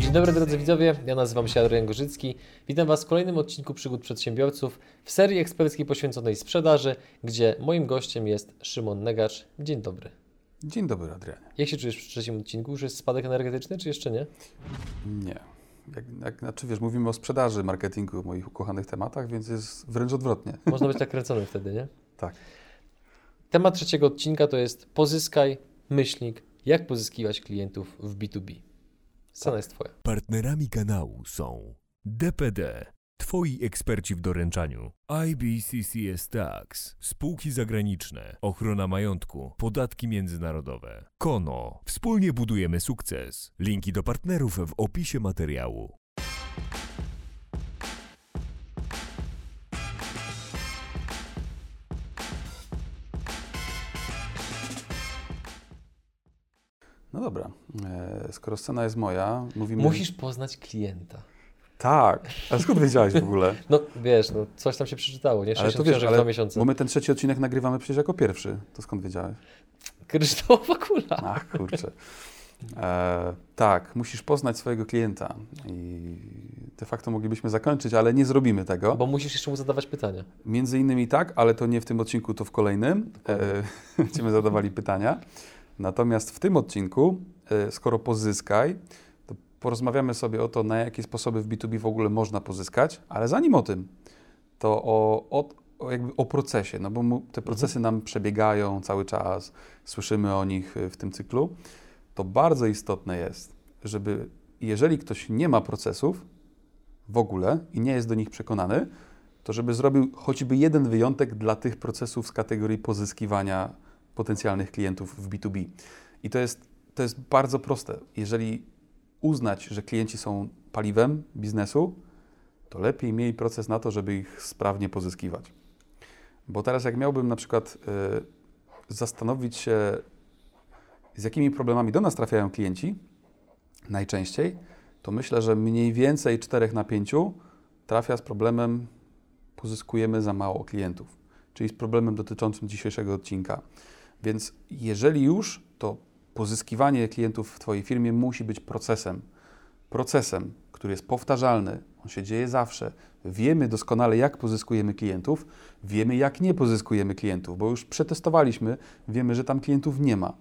Dzień dobry drodzy widzowie, ja nazywam się Adrian Gorzycki. Witam Was w kolejnym odcinku Przygód Przedsiębiorców w serii eksperckiej poświęconej sprzedaży, gdzie moim gościem jest Szymon Negacz. Dzień dobry. Dzień dobry, Adrianie. Jak się czujesz w trzecim odcinku? Już jest spadek energetyczny, czy jeszcze nie? Nie. Jak, jak, znaczy wiesz, mówimy o sprzedaży, marketingu, moich ukochanych tematach, więc jest wręcz odwrotnie. Można być tak kręcony wtedy, nie? Tak. Temat trzeciego odcinka to jest pozyskaj myślnik, jak pozyskiwać klientów w B2B. Scena jest Twoja. Partnerami kanału są DPD, Twoi eksperci w doręczaniu, IBCCS Tax, spółki zagraniczne, ochrona majątku, podatki międzynarodowe, Kono. Wspólnie budujemy sukces. Linki do partnerów w opisie materiału. No dobra. E, skoro scena jest moja, mówimy... Musisz poznać klienta. Tak. A skąd wiedziałeś w ogóle? No wiesz, no coś tam się przeczytało, nie? Ale 60 to wiesz, ale dwa miesiące. bo my ten trzeci odcinek nagrywamy przecież jako pierwszy. To skąd wiedziałeś? Kryształowa kula. Ach, kurczę. E, tak, musisz poznać swojego klienta i de facto moglibyśmy zakończyć, ale nie zrobimy tego. Bo musisz jeszcze mu zadawać pytania. Między innymi tak, ale to nie w tym odcinku, to w kolejnym. E, będziemy zadawali pytania. Natomiast w tym odcinku, e, skoro pozyskaj, to porozmawiamy sobie o to, na jakie sposoby w B2B w ogóle można pozyskać, ale zanim o tym, to o, o, o, jakby o procesie, no bo te procesy nam przebiegają cały czas, słyszymy o nich e, w tym cyklu. To bardzo istotne jest, żeby jeżeli ktoś nie ma procesów w ogóle i nie jest do nich przekonany, to żeby zrobił choćby jeden wyjątek dla tych procesów z kategorii pozyskiwania potencjalnych klientów w B2B. I to jest, to jest bardzo proste. Jeżeli uznać, że klienci są paliwem biznesu, to lepiej miej proces na to, żeby ich sprawnie pozyskiwać. Bo teraz jak miałbym na przykład y, zastanowić się, z jakimi problemami do nas trafiają klienci najczęściej, to myślę, że mniej więcej 4 na 5 trafia z problemem pozyskujemy za mało klientów, czyli z problemem dotyczącym dzisiejszego odcinka. Więc jeżeli już, to pozyskiwanie klientów w Twojej firmie musi być procesem. Procesem, który jest powtarzalny, on się dzieje zawsze. Wiemy doskonale, jak pozyskujemy klientów, wiemy, jak nie pozyskujemy klientów, bo już przetestowaliśmy, wiemy, że tam klientów nie ma.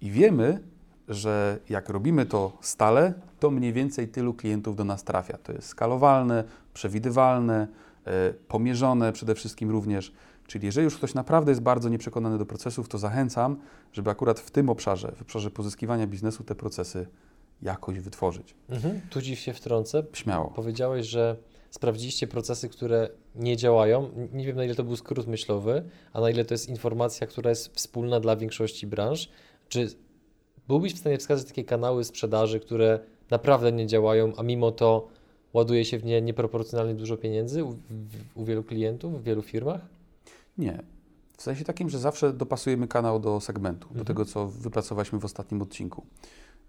I wiemy, że jak robimy to stale, to mniej więcej tylu klientów do nas trafia. To jest skalowalne, przewidywalne, e, pomierzone przede wszystkim również. Czyli jeżeli już ktoś naprawdę jest bardzo nieprzekonany do procesów, to zachęcam, żeby akurat w tym obszarze, w obszarze pozyskiwania biznesu, te procesy jakoś wytworzyć. Mhm. Tu dziś się wtrącę. Śmiało. Powiedziałeś, że sprawdziliście procesy, które nie działają. Nie wiem, na ile to był skrót myślowy, a na ile to jest informacja, która jest wspólna dla większości branż. Czy byłbyś w stanie wskazać takie kanały sprzedaży, które naprawdę nie działają, a mimo to ładuje się w nie nieproporcjonalnie dużo pieniędzy u, u wielu klientów, w wielu firmach? Nie. W sensie takim, że zawsze dopasujemy kanał do segmentu, do tego, co wypracowaliśmy w ostatnim odcinku.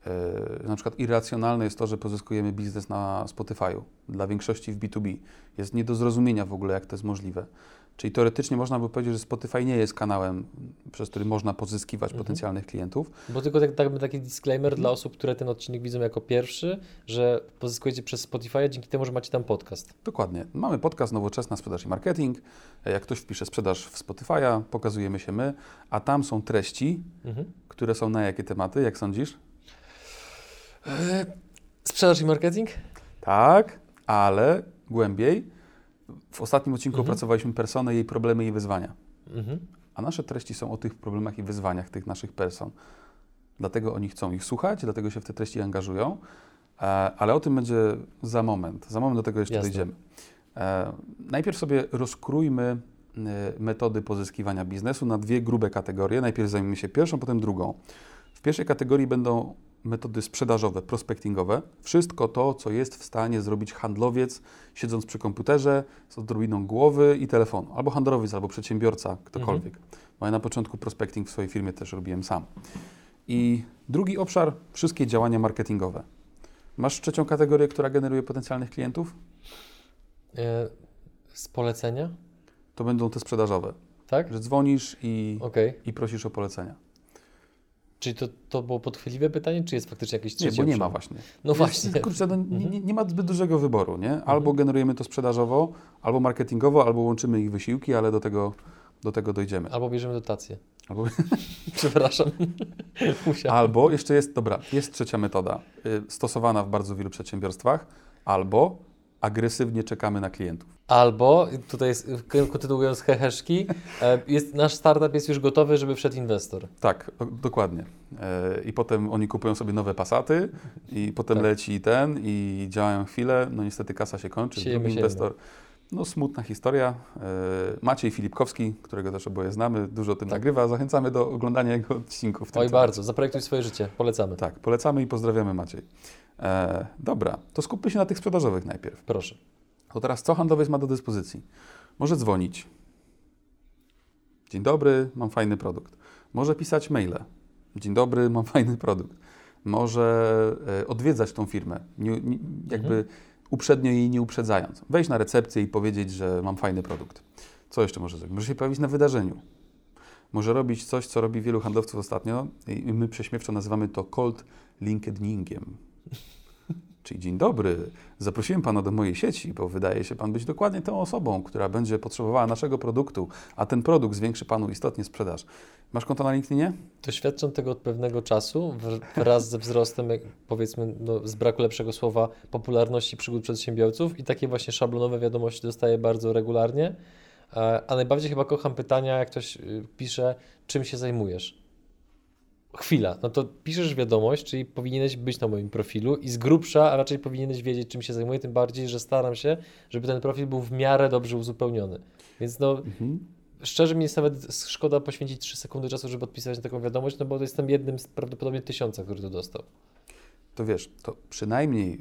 Yy, na przykład irracjonalne jest to, że pozyskujemy biznes na Spotify'u. Dla większości w B2B jest nie do zrozumienia w ogóle, jak to jest możliwe. Czyli teoretycznie można by powiedzieć, że Spotify nie jest kanałem, przez który można pozyskiwać potencjalnych klientów. Bo tylko tak, tak, taki disclaimer dla osób, które ten odcinek widzą jako pierwszy, że pozyskujecie przez Spotify dzięki temu, że macie tam podcast. Dokładnie. Mamy podcast Nowoczesna Sprzedaż i Marketing. Jak ktoś wpisze sprzedaż w Spotify'a, pokazujemy się my, a tam są treści, Mhm. które są na jakie tematy, jak sądzisz? Sprzedaż i marketing? Tak, ale głębiej. W ostatnim odcinku Mhm. opracowaliśmy personę, jej problemy i wyzwania. Mhm. A nasze treści są o tych problemach i wyzwaniach tych naszych person. Dlatego oni chcą ich słuchać, dlatego się w te treści angażują. E, ale o tym będzie za moment. Za moment do tego jeszcze Jasne. dojdziemy. E, najpierw sobie rozkrójmy e, metody pozyskiwania biznesu na dwie grube kategorie. Najpierw zajmiemy się pierwszą, potem drugą. W pierwszej kategorii będą metody sprzedażowe, prospectingowe. Wszystko to, co jest w stanie zrobić handlowiec, siedząc przy komputerze z odrobiną głowy i telefonu. Albo handlowiec, albo przedsiębiorca, ktokolwiek. Bo ja na początku prospecting w swojej firmie też robiłem sam. I drugi obszar, wszystkie działania marketingowe. Masz trzecią kategorię, która generuje potencjalnych klientów? E, z polecenia? To będą te sprzedażowe. Tak? Że dzwonisz i, Okej. i prosisz o polecenia. Czyli to, to było podchwytliwe pytanie, czy jest faktycznie jakieś Nie, trzecie bo nie ma właśnie. No właśnie. Jest, kurczę, no, nie, Mhm. nie, nie ma zbyt dużego wyboru, nie? Albo generujemy to sprzedażowo, albo marketingowo, albo łączymy ich wysiłki, ale do tego, do tego dojdziemy. Albo bierzemy dotację. Albo, Przepraszam. Albo jeszcze jest, dobra, jest trzecia metoda, y, stosowana w bardzo wielu przedsiębiorstwach, albo agresywnie czekamy na klientów. Albo, tutaj jest, kontynuując heheszki, e, jest, nasz startup jest już gotowy, żeby wszedł inwestor. Tak, dokładnie. E, I potem oni kupują sobie nowe pasaty i potem Tak. leci ten i działają chwilę, no niestety kasa się kończy, Siejemy, drugi inwestor. No smutna historia. E, Maciej Filipkowski, którego też oboje znamy, dużo o tym Tak. nagrywa. Zachęcamy do oglądania jego odcinków. Oj, bardzo. Zaprojektuj swoje życie. Polecamy. Tak, polecamy i pozdrawiamy Maciej. E, dobra, to skupmy się na tych sprzedażowych najpierw. Proszę. To teraz co handlowiec ma do dyspozycji? Może dzwonić. Dzień dobry, mam fajny produkt. Może pisać maile. Dzień dobry, mam fajny produkt. Może e, odwiedzać tą firmę, nie, nie, jakby uprzednio jej nie uprzedzając. Wejść na recepcję i powiedzieć, że mam fajny produkt. Co jeszcze może zrobić? Może się pojawić na wydarzeniu. Może robić coś, co robi wielu handlowców ostatnio i my prześmiewczo nazywamy to cold LinkedIningiem. Czyli dzień dobry, zaprosiłem Pana do mojej sieci, bo wydaje się Pan być dokładnie tą osobą, która będzie potrzebowała naszego produktu, a ten produkt zwiększy Panu istotnie sprzedaż. Masz konto na LinkedInie? Doświadczam tego od pewnego czasu wraz ze wzrostem, powiedzmy, no, z braku lepszego słowa, popularności przygód przedsiębiorców i takie właśnie szablonowe wiadomości dostaję bardzo regularnie. E, A najbardziej chyba kocham pytania, jak ktoś y, pisze, czym się zajmujesz. Chwila, no to piszesz wiadomość, czyli powinieneś być na moim profilu i z grubsza, a raczej powinieneś wiedzieć, czym się zajmuję, tym bardziej, że staram się, żeby ten profil był w miarę dobrze uzupełniony. Więc no, szczerze mi jest nawet szkoda poświęcić 3 sekundy czasu, żeby odpisać na taką wiadomość, no bo to jestem jednym z prawdopodobnie tysiąca, który to dostał. To wiesz, to przynajmniej y,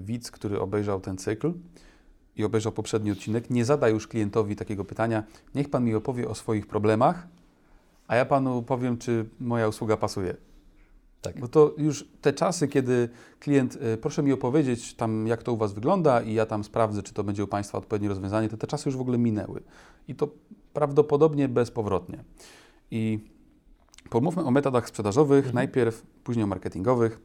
widz, który obejrzał ten cykl i obejrzał poprzedni odcinek, nie zada już klientowi takiego pytania, niech Pan mi opowie o swoich problemach, a ja Panu powiem, czy moja usługa pasuje. Tak. Bo to już te czasy, kiedy klient, y, proszę mi opowiedzieć tam, jak to u Was wygląda i ja tam sprawdzę, czy to będzie u Państwa odpowiednie rozwiązanie, to te czasy już w ogóle minęły. I to prawdopodobnie bezpowrotnie. I pomówmy o metodach sprzedażowych, najpierw, później o marketingowych.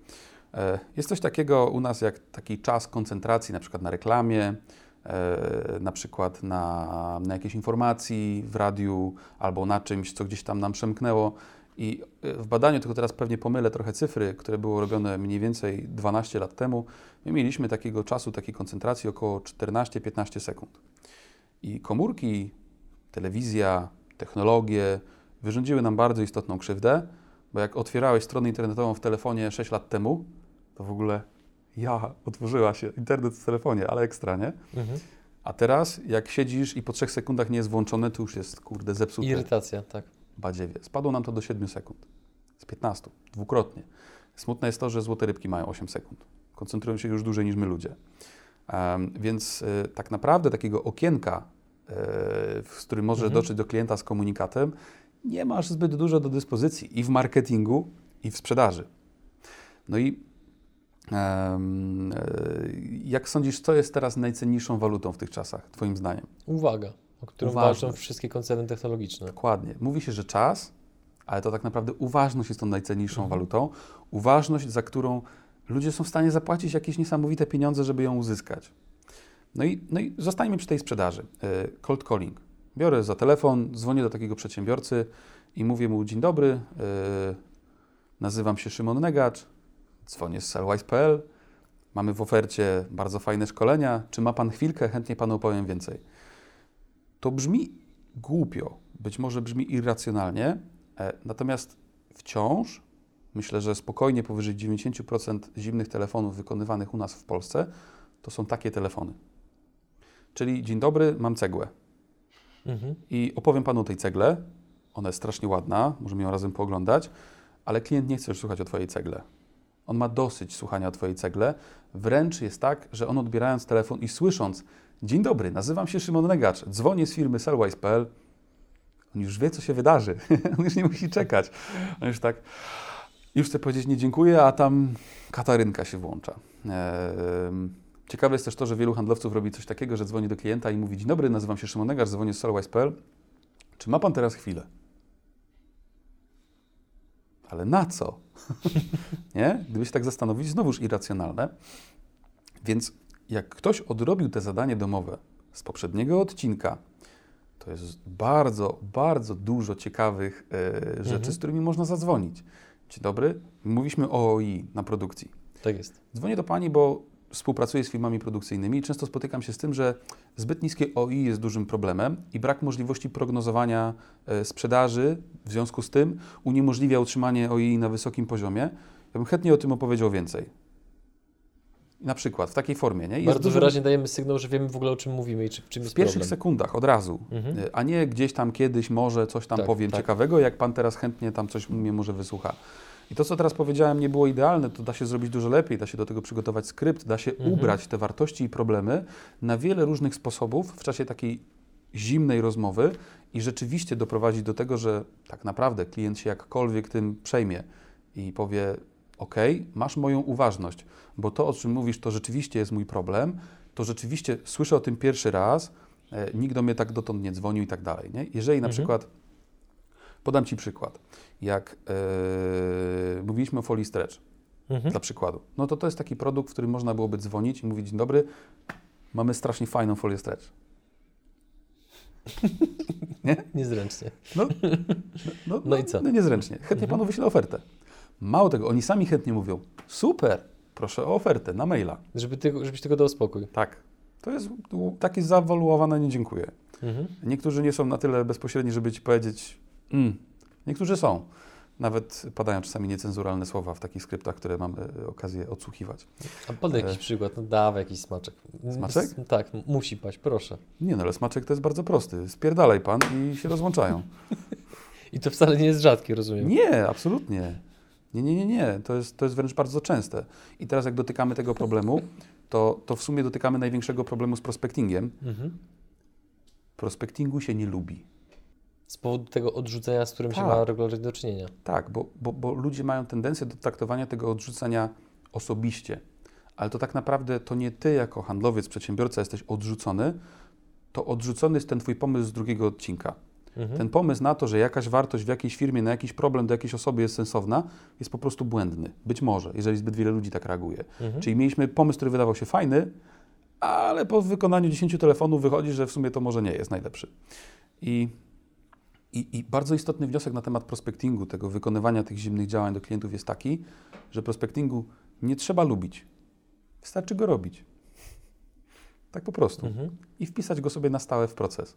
E, Jest coś takiego u nas jak taki czas koncentracji, na przykład na reklamie, na przykład na, na jakiejś informacji w radiu albo na czymś, co gdzieś tam nam przemknęło. I e, w badaniu, tylko teraz pewnie pomylę trochę cyfry, które było robione mniej więcej 12 lat temu, my mieliśmy takiego czasu, takiej koncentracji około 14-15 sekund. I komórki, telewizja, technologie wyrządziły nam bardzo istotną krzywdę, bo jak otwierałeś stronę internetową w telefonie 6 lat temu, to w ogóle ja, otworzyła się internet w telefonie, ale ekstra, nie? Mhm. A teraz, jak siedzisz i po 3 sekundach nie jest włączone, to już jest, kurde, zepsute. Irytacja, tak. Badziewie. Spadło nam to do 7 sekund. Z 15. Dwukrotnie. Smutne jest to, że złote rybki mają 8 sekund. Koncentrują się już dłużej niż my ludzie. Em, więc y, tak naprawdę takiego okienka, y, w z którym możesz Mhm. dotrzeć do klienta z komunikatem, nie masz zbyt dużo do dyspozycji i w marketingu, i w sprzedaży. No i jak sądzisz, co jest teraz najcenniejszą walutą w tych czasach, Twoim zdaniem? Uwaga, o którą Uważność. walczą wszystkie koncerny technologiczne. Dokładnie. Mówi się, że czas, ale to tak naprawdę uważność jest tą najcenniejszą walutą. Uważność, za którą ludzie są w stanie zapłacić jakieś niesamowite pieniądze, żeby ją uzyskać. No i, no i zostańmy przy tej sprzedaży. E, Cold calling. Biorę za telefon, dzwonię do takiego przedsiębiorcy i mówię mu: Dzień dobry, e, nazywam się Szymon Negacz, dzwonię z sellwise.pl. Mamy w ofercie bardzo fajne szkolenia. Czy ma Pan chwilkę? Chętnie Panu opowiem więcej. To brzmi głupio, być może brzmi irracjonalnie, e, natomiast wciąż myślę, że spokojnie powyżej 90% zimnych telefonów wykonywanych u nas w Polsce to są takie telefony. Czyli dzień dobry, mam cegłę Mhm. i opowiem panu o tej cegle. Ona jest strasznie ładna, możemy ją razem pooglądać, ale klient nie chce już słuchać o twojej cegle. On ma dosyć słuchania o twojej cegle. Wręcz jest tak, że on odbierając telefon i słysząc Dzień dobry, nazywam się Szymon Negacz, dzwonię z firmy Sellwise.pl. On już wie, co się wydarzy. on już nie musi czekać. On już tak, już chce powiedzieć nie dziękuję, a tam Katarynka się włącza. Ehm, Ciekawe jest też to, że wielu handlowców robi coś takiego, że dzwoni do klienta i mówi Dzień dobry, nazywam się Szymon Negacz, dzwonię z Sellwise.pl. Czy ma Pan teraz chwilę? Ale na co? nie? Gdyby się tak zastanowić, znowuż irracjonalne. Więc jak ktoś odrobił te zadanie domowe z poprzedniego odcinka, to jest bardzo, bardzo dużo ciekawych e, rzeczy, Mhm. z którymi można zadzwonić. Dzień dobry, mówiliśmy o OI na produkcji. Tak jest. Dzwonię do Pani, bo współpracuję z firmami produkcyjnymi i często spotykam się z tym, że zbyt niskie OI jest dużym problemem i brak możliwości prognozowania e, sprzedaży w związku z tym uniemożliwia utrzymanie OI na wysokim poziomie. Ja bym chętnie o tym opowiedział więcej. Na przykład w takiej formie, nie? Jest Bardzo dużo- wyraźnie dajemy sygnał, że wiemy w ogóle o czym mówimy i czy, w czym w jest pierwszych problem. sekundach, od razu, Mhm. Y, a nie gdzieś tam kiedyś może coś tam Tak, powiem tak. ciekawego, jak Pan teraz chętnie tam coś mnie może wysłucha. I to, co teraz powiedziałem, nie było idealne, to da się zrobić dużo lepiej, da się do tego przygotować skrypt, da się Mhm. ubrać te wartości i problemy na wiele różnych sposobów w czasie takiej zimnej rozmowy i rzeczywiście doprowadzić do tego, że tak naprawdę klient się jakkolwiek tym przejmie i powie: OK, masz moją uważność, bo to, o czym mówisz, to rzeczywiście jest mój problem, to rzeczywiście słyszę o tym pierwszy raz, e, nikt do mnie tak dotąd nie dzwonił i tak dalej. Nie? Jeżeli na Mhm. przykład, podam Ci przykład, jak e, mówiliśmy o folii stretch, Mhm. dla przykładu, no to to jest taki produkt, w którym można byłoby dzwonić i mówić, dzień dobry, mamy strasznie fajną folię stretch. Niezręcznie. No, no, No i co? No niezręcznie. Chętnie Mhm. panu wyślę ofertę. Mało tego, oni sami chętnie mówią, super, proszę o ofertę na maila. Żeby ty, żebyś tylko dał spokój. Tak. To jest takie zawaluowane, nie dziękuję. Mhm. Niektórzy nie są na tyle bezpośredni, żeby ci powiedzieć, mm. niektórzy są. Nawet padają czasami niecenzuralne słowa w takich skryptach, które mamy e, okazję odsłuchiwać. A podaj jakiś E. przykład, no dawaj jakiś smaczek. Smaczek? S- Tak, musi paść, proszę. Nie no, ale smaczek to jest bardzo prosty. Spierdalaj pan i się rozłączają. I to wcale nie jest rzadkie, rozumiem. Nie, absolutnie. Nie, nie, nie, nie. To jest, to jest wręcz bardzo częste. I teraz jak dotykamy tego problemu, to, to w sumie dotykamy największego problemu z prospectingiem. Mhm. Prospectingu się nie lubi. Z powodu tego odrzucenia, z którym się Tak. ma regularnie do czynienia. Tak, bo, bo, bo ludzie mają tendencję do traktowania tego odrzucenia osobiście. Ale to tak naprawdę to nie ty jako handlowiec, przedsiębiorca jesteś odrzucony, to odrzucony jest ten twój pomysł z drugiego odcinka. Mhm. Ten pomysł na to, że jakaś wartość w jakiejś firmie na jakiś problem do jakiejś osoby jest sensowna, jest po prostu błędny. Być może, jeżeli zbyt wiele ludzi tak reaguje. Mhm. Czyli mieliśmy pomysł, który wydawał się fajny, ale po wykonaniu 10 telefonów wychodzi, że w sumie to może nie jest najlepszy. I, i, I bardzo istotny wniosek na temat prospectingu, tego wykonywania tych zimnych działań do klientów jest taki, że prospectingu nie trzeba lubić. Wystarczy go robić. Tak po prostu. Mhm. I wpisać go sobie na stałe w proces.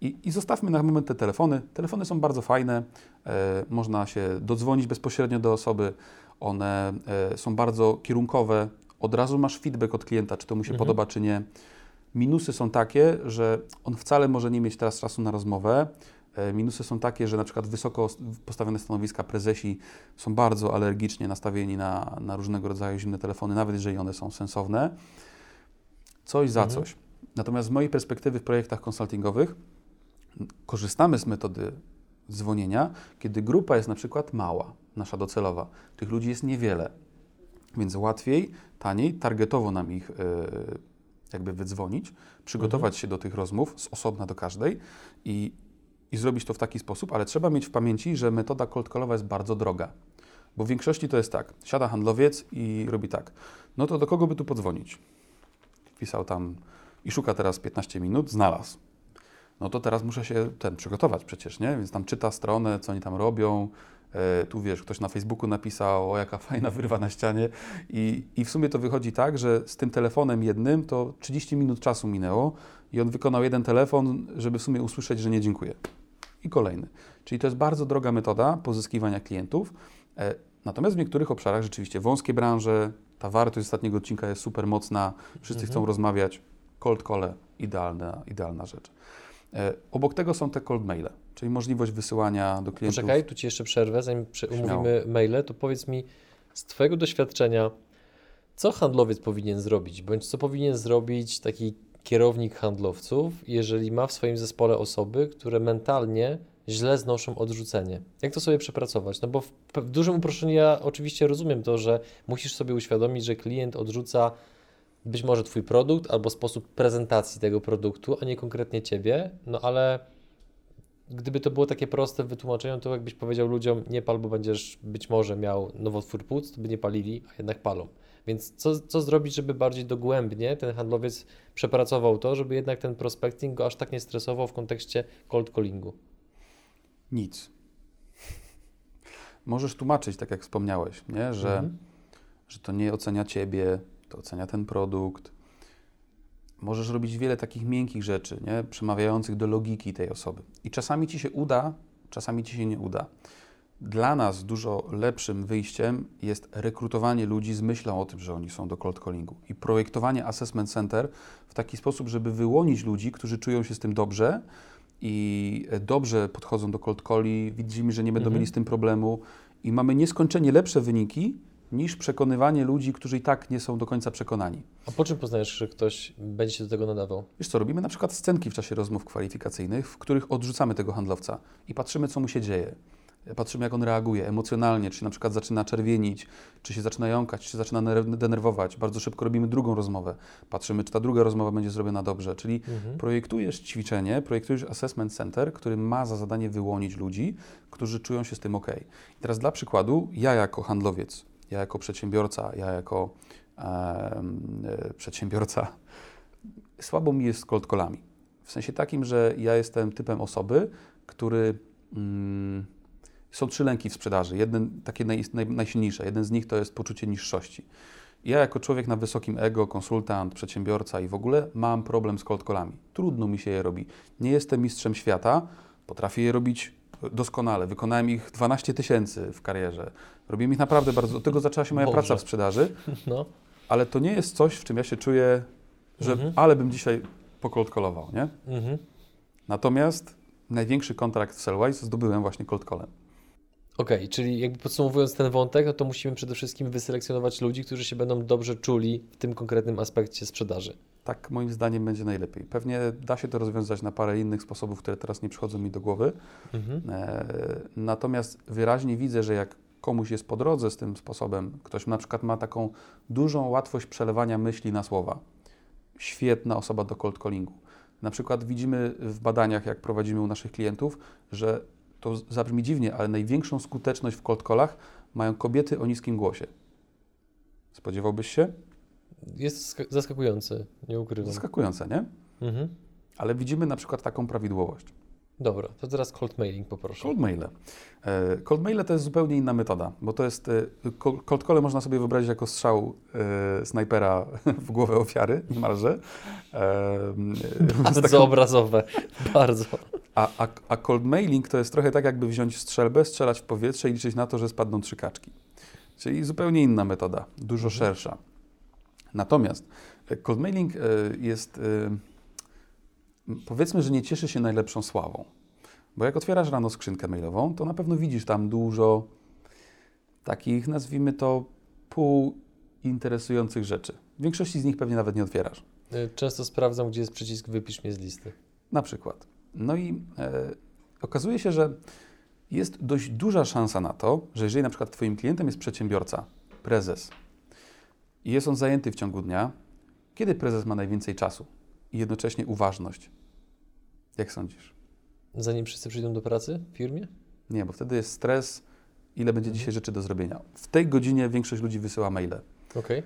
I, I zostawmy na moment te telefony. Telefony są bardzo fajne, e, można się dodzwonić bezpośrednio do osoby, one e, są bardzo kierunkowe, od razu masz feedback od klienta, czy to mu się Mhm. podoba, czy nie. Minusy są takie, że on wcale może nie mieć teraz czasu na rozmowę. E, Minusy są takie, że na przykład wysoko postawione stanowiska prezesi są bardzo alergicznie nastawieni na, na różnego rodzaju zimne telefony, nawet jeżeli one są sensowne. Coś za Mhm. coś. Natomiast z mojej perspektywy w projektach konsultingowych korzystamy z metody dzwonienia, kiedy grupa jest na przykład mała, nasza docelowa. Tych ludzi jest niewiele, więc łatwiej, taniej, targetowo nam ich e, jakby wydzwonić, przygotować się do tych rozmów z osobna do każdej i, i zrobić to w taki sposób, ale trzeba mieć w pamięci, że metoda cold callowa jest bardzo droga. Bo w większości to jest tak, siada handlowiec i robi tak, no to do kogo by tu podzwonić? Wpisał tam i szuka teraz 15 minut, znalazł. No to teraz muszę się ten przygotować przecież, nie? Więc tam czyta stronę, co oni tam robią. E, tu wiesz, ktoś na Facebooku napisał, o jaka fajna wyrwa na ścianie. I, I w sumie to wychodzi tak, że z tym telefonem jednym to 30 minut czasu minęło i on wykonał jeden telefon, żeby w sumie usłyszeć, że nie dziękuję. I kolejny. Czyli to jest bardzo droga metoda pozyskiwania klientów. E, natomiast w niektórych obszarach rzeczywiście wąskie branże, ta wartość ostatniego odcinka jest super mocna, wszyscy Mhm. chcą rozmawiać. Cold call, idealna, idealna rzecz. E, obok tego są te cold maile, czyli możliwość wysyłania do klientów. Poczekaj, tu Ci jeszcze przerwę, zanim umówimy maile, to powiedz mi z Twojego doświadczenia, co handlowiec powinien zrobić, bądź co powinien zrobić taki kierownik handlowców, jeżeli ma w swoim zespole osoby, które mentalnie źle znoszą odrzucenie. Jak to sobie przepracować? No bo w, w dużym uproszczeniu ja oczywiście rozumiem to, że musisz sobie uświadomić, że klient odrzuca być może Twój produkt albo sposób prezentacji tego produktu, a nie konkretnie Ciebie, no ale gdyby to było takie proste w wytłumaczeniu, to jakbyś powiedział ludziom nie pal, bo będziesz być może miał nowotwór płuc, to by nie palili, a jednak palą. Więc co, co zrobić, żeby bardziej dogłębnie ten handlowiec przepracował to, żeby jednak ten prospecting go aż tak nie stresował w kontekście cold callingu? Nic. Możesz tłumaczyć, tak jak wspomniałeś, nie? Że, Mhm. że to nie ocenia ciebie, to ocenia ten produkt. Możesz robić wiele takich miękkich rzeczy, nie? przemawiających do logiki tej osoby. I czasami ci się uda, czasami ci się nie uda. Dla nas dużo lepszym wyjściem jest rekrutowanie ludzi z myślą o tym, że oni są do cold callingu i projektowanie assessment center w taki sposób, żeby wyłonić ludzi, którzy czują się z tym dobrze i dobrze podchodzą do cold calli, widzimy, że nie będą Mhm. mieli z tym problemu i mamy nieskończenie lepsze wyniki niż przekonywanie ludzi, którzy i tak nie są do końca przekonani. A po czym poznajesz, że ktoś będzie się do tego nadawał? Wiesz co, robimy na przykład scenki w czasie rozmów kwalifikacyjnych, w których odrzucamy tego handlowca i patrzymy, co mu się dzieje. Patrzymy, jak on reaguje emocjonalnie, czy na przykład zaczyna czerwienić, czy się zaczyna jąkać, czy zaczyna ner- denerwować. Bardzo szybko robimy drugą rozmowę. Patrzymy, czy ta druga rozmowa będzie zrobiona dobrze. Czyli Mhm. projektujesz ćwiczenie, projektujesz assessment center, który ma za zadanie wyłonić ludzi, którzy czują się z tym ok. I teraz dla przykładu, ja jako handlowiec, ja jako przedsiębiorca, ja jako em, e, przedsiębiorca, słabo mi jest z cold callami. W sensie takim, że ja jestem typem osoby, który. Mm, są trzy lęki w sprzedaży. Jeden, takie naj, naj, najsilniejsze. Jeden z nich to jest poczucie niższości. Ja jako człowiek na wysokim ego, konsultant, przedsiębiorca i w ogóle mam problem z cold callami. Trudno mi się je robi. Nie jestem mistrzem świata, potrafię je robić doskonale. Wykonałem ich 12 tysięcy w karierze. Robiłem ich naprawdę bardzo. Od tego zaczęła się moja Boże. praca w sprzedaży, No. ale to nie jest coś, w czym ja się czuję, że Mhm. ale bym dzisiaj pokoldkolował, nie? Mhm. Natomiast największy kontrakt w Sellwise zdobyłem właśnie cold callem. Okej, czyli jakby podsumowując ten wątek, no to musimy przede wszystkim wyselekcjonować ludzi, którzy się będą dobrze czuli w tym konkretnym aspekcie sprzedaży. Tak moim zdaniem będzie najlepiej. Pewnie da się to rozwiązać na parę innych sposobów, które teraz nie przychodzą mi do głowy. Mhm. E, natomiast wyraźnie widzę, że jak komuś jest po drodze z tym sposobem, ktoś na przykład ma taką dużą łatwość przelewania myśli na słowa, świetna osoba do cold callingu. Na przykład widzimy w badaniach, jak prowadzimy u naszych klientów, że to zabrzmi dziwnie, ale największą skuteczność w cold callach mają kobiety o niskim głosie. Spodziewałbyś się? Jest sk- zaskakujący, nie ukrywam. Zaskakujące, nie? Mhm. Ale widzimy na przykład taką prawidłowość. Dobra, to teraz cold mailing poproszę. Cold maile. E, Cold maile to jest zupełnie inna metoda, bo to jest, e, co- cold call można sobie wyobrazić jako strzał e, snajpera w głowę ofiary niemalże. E, z Bardzo taką- obrazowe, bardzo. a, a, a cold mailing to jest trochę tak, jakby wziąć strzelbę, strzelać w powietrze i liczyć na to, że spadną trzy kaczki. Czyli zupełnie inna metoda, dużo szersza. Natomiast e, cold mailing e, jest, e, powiedzmy, że nie cieszy się najlepszą sławą. Bo jak otwierasz rano skrzynkę mailową, to na pewno widzisz tam dużo takich, nazwijmy to, półinteresujących rzeczy. W większości z nich pewnie nawet nie otwierasz. Y, Często sprawdzam, gdzie jest przycisk wypisz mnie z listy. Na przykład. No i e, okazuje się, że jest dość duża szansa na to, że jeżeli na przykład Twoim klientem jest przedsiębiorca, prezes i jest on zajęty w ciągu dnia, kiedy prezes ma najwięcej czasu i jednocześnie uważność? Jak sądzisz? Zanim wszyscy przyjdą do pracy w firmie? Nie, bo wtedy jest stres, ile będzie dzisiaj rzeczy do zrobienia. W tej godzinie większość ludzi wysyła maile. Okej.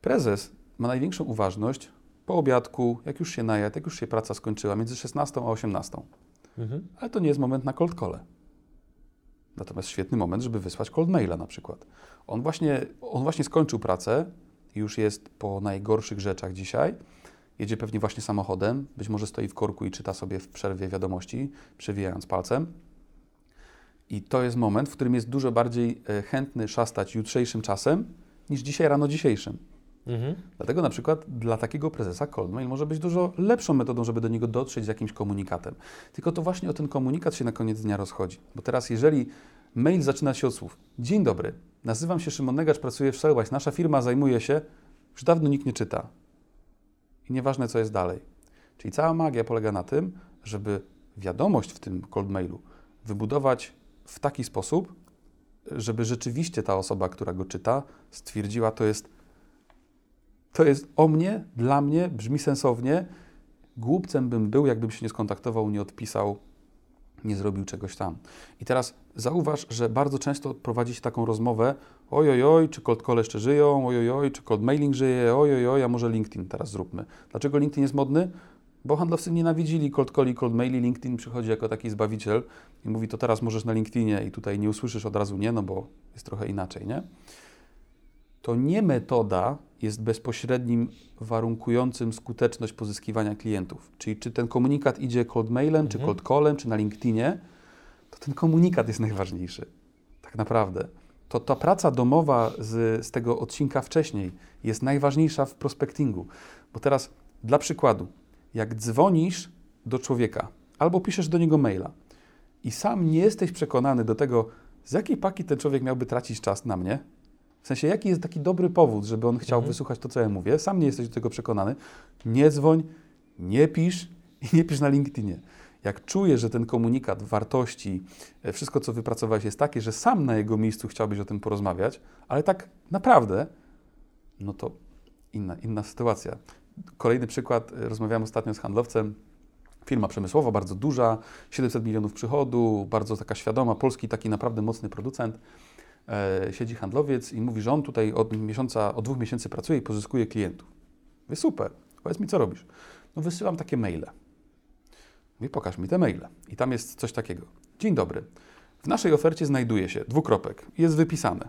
Prezes ma największą uważność po obiadku, jak już się najadł, jak już się praca skończyła, między 16 a 18. Mhm. Ale to nie jest moment na cold call. Natomiast świetny moment, żeby wysłać cold maila na przykład. On właśnie, on właśnie skończył pracę, już jest po najgorszych rzeczach dzisiaj. Jedzie pewnie właśnie samochodem, być może stoi w korku i czyta sobie w przerwie wiadomości, przewijając palcem. I to jest moment, w którym jest dużo bardziej e, chętny szastać jutrzejszym czasem niż dzisiaj rano dzisiejszym. Mhm. Dlatego na przykład dla takiego prezesa cold mail może być dużo lepszą metodą, żeby do niego dotrzeć z jakimś komunikatem. Tylko to właśnie o ten komunikat się na koniec dnia rozchodzi. Bo teraz jeżeli mail zaczyna się od słów Dzień dobry, nazywam się Szymon Negacz, pracuję w Sellwise, nasza firma zajmuje się, już dawno nikt nie czyta. I nieważne co jest dalej. Czyli cała magia polega na tym, żeby wiadomość w tym cold mailu wybudować w taki sposób, żeby rzeczywiście ta osoba, która go czyta, stwierdziła, to jest to jest o mnie, dla mnie, brzmi sensownie. Głupcem bym był, jakbym się nie skontaktował, nie odpisał nie zrobił czegoś tam. I teraz zauważ, że bardzo często prowadzi się taką rozmowę oj, oj, czy cold call jeszcze żyją, oj, oj, czy cold mailing żyje, oj, oj, a może LinkedIn teraz zróbmy. Dlaczego LinkedIn jest modny? Bo handlowcy nienawidzili cold call i cold maili, LinkedIn przychodzi jako taki zbawiciel i mówi, to teraz możesz na LinkedInie i tutaj nie usłyszysz od razu nie, no bo jest trochę inaczej, nie? To nie metoda jest bezpośrednim warunkującym skuteczność pozyskiwania klientów. Czyli czy ten komunikat idzie cold mailem, czy Mhm. cold callem, czy na LinkedInie, to ten komunikat jest najważniejszy. Tak naprawdę. To ta praca domowa z, z tego odcinka wcześniej jest najważniejsza w prospectingu. Bo teraz, dla przykładu, jak dzwonisz do człowieka albo piszesz do niego maila i sam nie jesteś przekonany do tego, z jakiej paki ten człowiek miałby tracić czas na mnie, w sensie, jaki jest taki dobry powód, żeby on chciał Mhm. wysłuchać to, co ja mówię, sam nie jesteś do tego przekonany, nie dzwoń, nie pisz i nie pisz na LinkedInie. Jak czujesz, że ten komunikat wartości, e, wszystko, co wypracowałeś, jest takie, że sam na jego miejscu chciałbyś o tym porozmawiać, ale tak naprawdę, no to inna, inna sytuacja. Kolejny przykład, e, rozmawiałem ostatnio z handlowcem, firma przemysłowa, bardzo duża, 700 milionów przychodu, bardzo taka świadoma, polski taki naprawdę mocny producent. E, siedzi handlowiec i mówi, że on tutaj od miesiąca, od dwóch miesięcy pracuje i pozyskuje klientów. Mówię, super, powiedz mi, co robisz? No wysyłam takie maile. Mówi, pokaż mi te maile. I tam jest coś takiego. Dzień dobry. W naszej ofercie znajduje się dwukropek. Jest wypisane.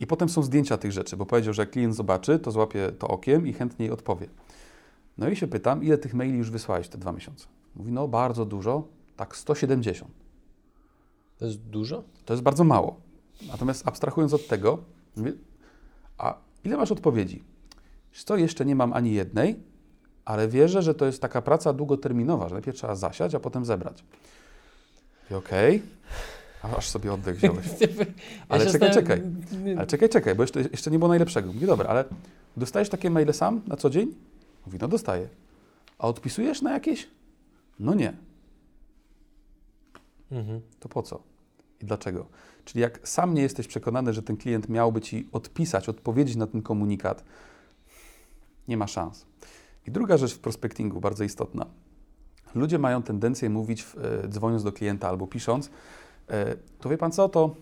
I potem są zdjęcia tych rzeczy, bo powiedział, że jak klient zobaczy, to złapie to okiem i chętniej odpowie. No i się pytam, ile tych maili już wysłałeś te dwa miesiące? Mówi, no bardzo dużo, tak 170. To jest dużo? To jest bardzo mało. Natomiast abstrahując od tego, mówię, a ile masz odpowiedzi? Co, jeszcze nie mam ani jednej, ale wierzę, że to jest taka praca długoterminowa, że najpierw trzeba zasiać, a potem zebrać. I okej, a aż sobie oddech wziąłeś. Ale się czekaj, zastanawiam- Ale czekaj, czekaj, bo jeszcze, jeszcze nie było najlepszego. Mówię, dobra, ale dostajesz takie maile sam na co dzień? Mówi, no dostaję. A odpisujesz na jakieś? No nie. Mhm. To po co? I dlaczego? Czyli jak sam nie jesteś przekonany, że ten klient miałby ci odpisać, odpowiedzieć na ten komunikat, nie ma szans. I druga rzecz w prospectingu, bardzo istotna. Ludzie mają tendencję mówić, e, dzwoniąc do klienta albo pisząc, e, to wie pan co, to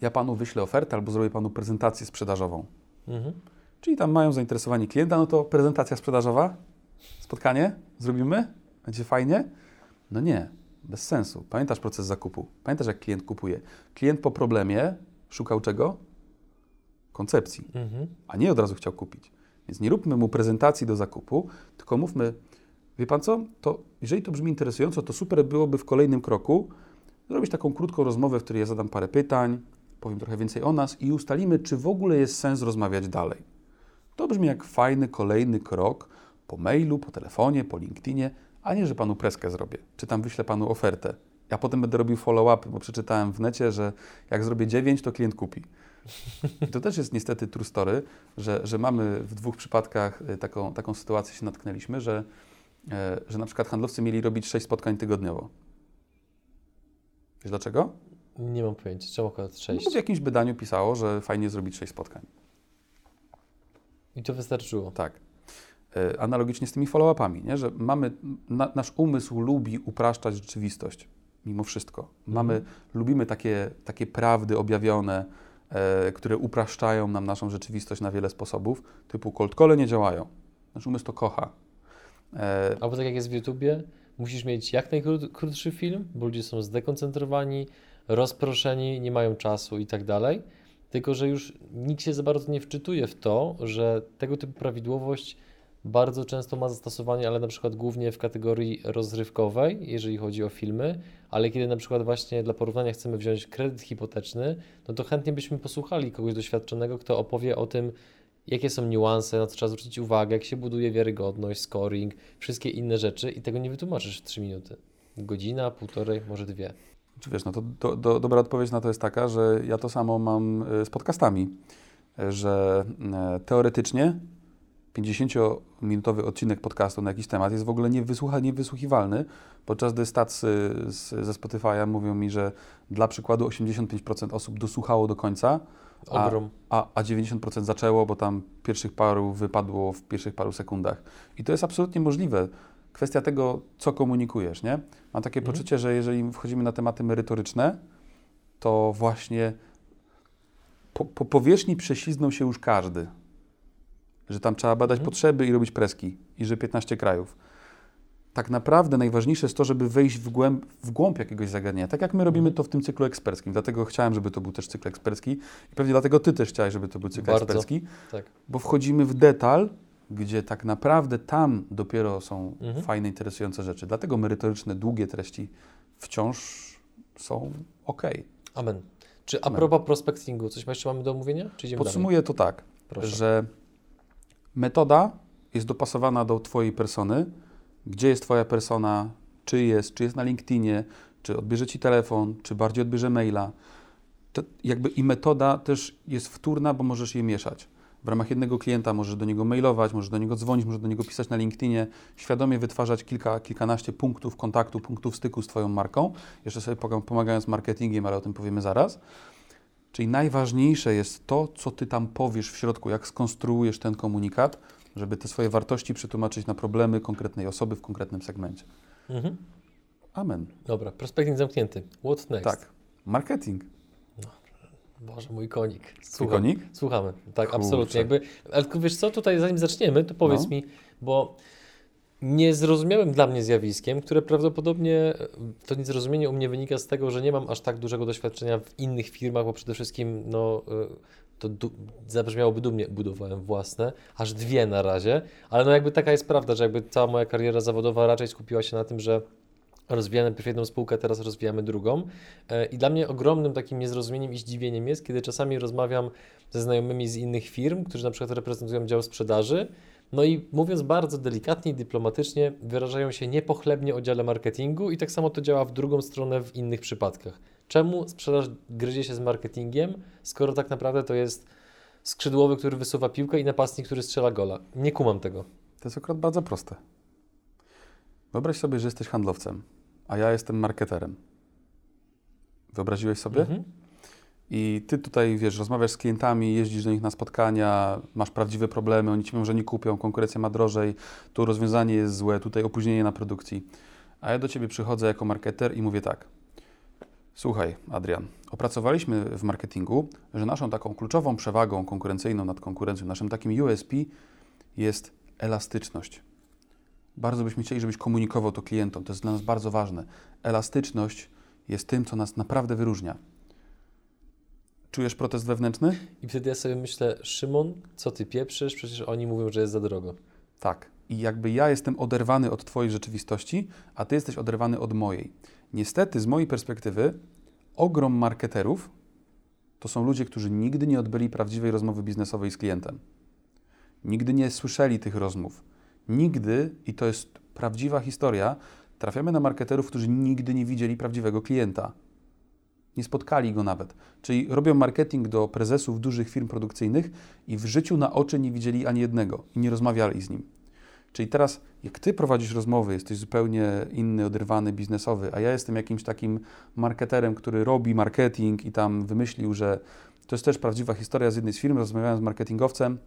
ja panu wyślę ofertę albo zrobię panu prezentację sprzedażową. Mhm. Czyli tam mają zainteresowanie klienta, no to prezentacja sprzedażowa, spotkanie, zrobimy, będzie fajnie. No nie, bez sensu. Pamiętasz proces zakupu? Pamiętasz, jak klient kupuje? Klient po problemie szukał czego? Koncepcji, Mhm. a nie od razu chciał kupić. Więc nie róbmy mu prezentacji do zakupu, tylko mówmy, wie pan co, to jeżeli to brzmi interesująco, to super byłoby w kolejnym kroku zrobić taką krótką rozmowę, w której ja zadam parę pytań, powiem trochę więcej o nas i ustalimy, czy w ogóle jest sens rozmawiać dalej. To brzmi jak fajny kolejny krok po mailu, po telefonie, po LinkedInie, a nie, że panu preskę zrobię, czy tam wyślę panu ofertę. Ja potem będę robił follow-up, bo przeczytałem w necie, że jak zrobię 9, to klient kupi. I to też jest niestety true story, że, że mamy w dwóch przypadkach y, taką, taką sytuację się natknęliśmy, że, e, że na przykład handlowcy mieli robić 6 spotkań tygodniowo. Wiesz dlaczego? Nie mam pojęcia, czemu akurat No, 6? bo w jakimś wydaniu pisało, że fajnie zrobić 6 spotkań. I to wystarczyło. Tak. E, Analogicznie z tymi follow-upami, nie? że mamy, na, nasz umysł lubi upraszczać rzeczywistość mimo wszystko. Mamy, lubimy takie, takie prawdy objawione, które upraszczają nam naszą rzeczywistość na wiele sposobów, typu cold call nie działają. Nasz umysł to kocha. E, Albo tak jak jest w YouTubie, musisz mieć jak najkrótszy film, bo ludzie są zdekoncentrowani, rozproszeni, nie mają czasu i tak dalej. Tylko, że już nikt się za bardzo nie wczytuje w to, że tego typu prawidłowość bardzo często ma zastosowanie, ale na przykład głównie w kategorii rozrywkowej, jeżeli chodzi o filmy, ale kiedy na przykład właśnie dla porównania chcemy wziąć kredyt hipoteczny, no to chętnie byśmy posłuchali kogoś doświadczonego, kto opowie o tym, jakie są niuanse, na co trzeba zwrócić uwagę, jak się buduje wiarygodność, scoring, wszystkie inne rzeczy i tego nie wytłumaczysz w 3 minuty. Godzina, półtorej, może dwie. Czy wiesz, no to do, do, dobra odpowiedź na to jest taka, że ja to samo mam e, z podcastami, że e, teoretycznie 50-minutowy odcinek podcastu na jakiś temat jest w ogóle niewysłucha, niewysłuchiwalny, podczas gdy stacy z, ze Spotify'a mówią mi, że dla przykładu 85% osób dosłuchało do końca, a, a, a 90% zaczęło, bo tam pierwszych paru wypadło w pierwszych paru sekundach. I to jest absolutnie możliwe. kwestia tego, co komunikujesz, nie? Mam takie Mhm. poczucie, że jeżeli wchodzimy na tematy merytoryczne, to właśnie po, po powierzchni prześlizgnął się już każdy. Że tam trzeba badać Mhm. potrzeby i robić preski. I że 15 krajów. Tak naprawdę najważniejsze jest to, żeby wejść w głęb, w głąb jakiegoś zagadnienia. Tak jak my robimy to w tym cyklu eksperckim. Dlatego chciałem, żeby to był też cykl ekspercki. I pewnie dlatego ty też chciałeś, żeby to był cykl Bardzo. ekspercki. Tak. Bo wchodzimy w detal, gdzie tak naprawdę tam dopiero są Mhm. fajne, interesujące rzeczy. Dlatego merytoryczne, długie treści wciąż są ok. Amen. Czy a propos prospectingu, coś jeszcze mamy do omówienia? Podsumuję to tak, dalej? Proszę. że metoda jest dopasowana do Twojej persony. Gdzie jest Twoja persona, czy jest, czy jest na LinkedInie, czy odbierze Ci telefon, czy bardziej odbierze maila. To jakby i metoda też jest wtórna, bo możesz je mieszać. W ramach jednego klienta możesz do niego mailować, możesz do niego dzwonić, możesz do niego pisać na LinkedInie, świadomie wytwarzać kilka, kilkanaście punktów kontaktu, punktów styku z Twoją marką, jeszcze sobie pomagając marketingiem, ale o tym powiemy zaraz. Czyli najważniejsze jest to, co Ty tam powiesz w środku, jak skonstruujesz ten komunikat, żeby te swoje wartości przetłumaczyć na problemy konkretnej osoby w konkretnym segmencie. Mhm. Amen. Dobra, prospecting zamknięty. What next? Tak. Marketing. Boże, mój konik. Słucham. konik? Słuchamy. Tak, Kurczę. absolutnie. Jakby, ale wiesz co, tutaj zanim zaczniemy, to powiedz No. mi, bo niezrozumiałym dla mnie zjawiskiem, które prawdopodobnie to niezrozumienie u mnie wynika z tego, że nie mam aż tak dużego doświadczenia w innych firmach, bo przede wszystkim no, e, to du- zabrzmiałoby dumnie, budowałem własne, aż dwie na razie, ale no jakby taka jest prawda, że jakby cała moja kariera zawodowa raczej skupiła się na tym, że rozwijamy najpierw jedną spółkę, teraz rozwijamy drugą. E, I dla mnie ogromnym takim niezrozumieniem i zdziwieniem jest, kiedy czasami rozmawiam ze znajomymi z innych firm, którzy na przykład reprezentują dział sprzedaży, no i mówiąc bardzo delikatnie i dyplomatycznie, wyrażają się niepochlebnie o dziale marketingu i tak samo to działa w drugą stronę w innych przypadkach. Czemu sprzedaż gryzie się z marketingiem, skoro tak naprawdę to jest skrzydłowy, który wysuwa piłkę i napastnik, który strzela gola? Nie kumam tego. To jest akurat bardzo proste. Wyobraź sobie, że jesteś handlowcem, a ja jestem marketerem. Wyobraziłeś sobie? Mhm. I ty tutaj, wiesz, rozmawiasz z klientami, jeździsz do nich na spotkania, masz prawdziwe problemy, oni ci mówią, że nie kupią, konkurencja ma drożej, tu rozwiązanie jest złe, tutaj opóźnienie na produkcji. A ja do ciebie przychodzę jako marketer i mówię tak. Słuchaj, Adrian, opracowaliśmy w marketingu, że naszą taką kluczową przewagą konkurencyjną nad konkurencją, naszym takim USP jest elastyczność. Bardzo byśmy chcieli, żebyś komunikował to klientom. To jest dla nas bardzo ważne. Elastyczność jest tym, co nas naprawdę wyróżnia. Czujesz protest wewnętrzny? I wtedy ja sobie myślę, Szymon, co ty pieprzysz? Przecież oni mówią, że jest za drogo. Tak. I jakby ja jestem oderwany od Twojej rzeczywistości, a Ty jesteś oderwany od mojej. Niestety, z mojej perspektywy, ogrom marketerów to są ludzie, którzy nigdy nie odbyli prawdziwej rozmowy biznesowej z klientem. Nigdy nie słyszeli tych rozmów. Nigdy, i to jest prawdziwa historia, trafiamy na marketerów, którzy nigdy nie widzieli prawdziwego klienta. Nie spotkali go nawet. Czyli robią marketing do prezesów dużych firm produkcyjnych i w życiu na oczy nie widzieli ani jednego i nie rozmawiali z nim. Czyli teraz, jak ty prowadzisz rozmowy, jesteś zupełnie inny, oderwany, biznesowy, a ja jestem jakimś takim marketerem, który robi marketing i tam wymyślił, że to jest też prawdziwa historia z jednej z firm, rozmawiałem z marketingowcem,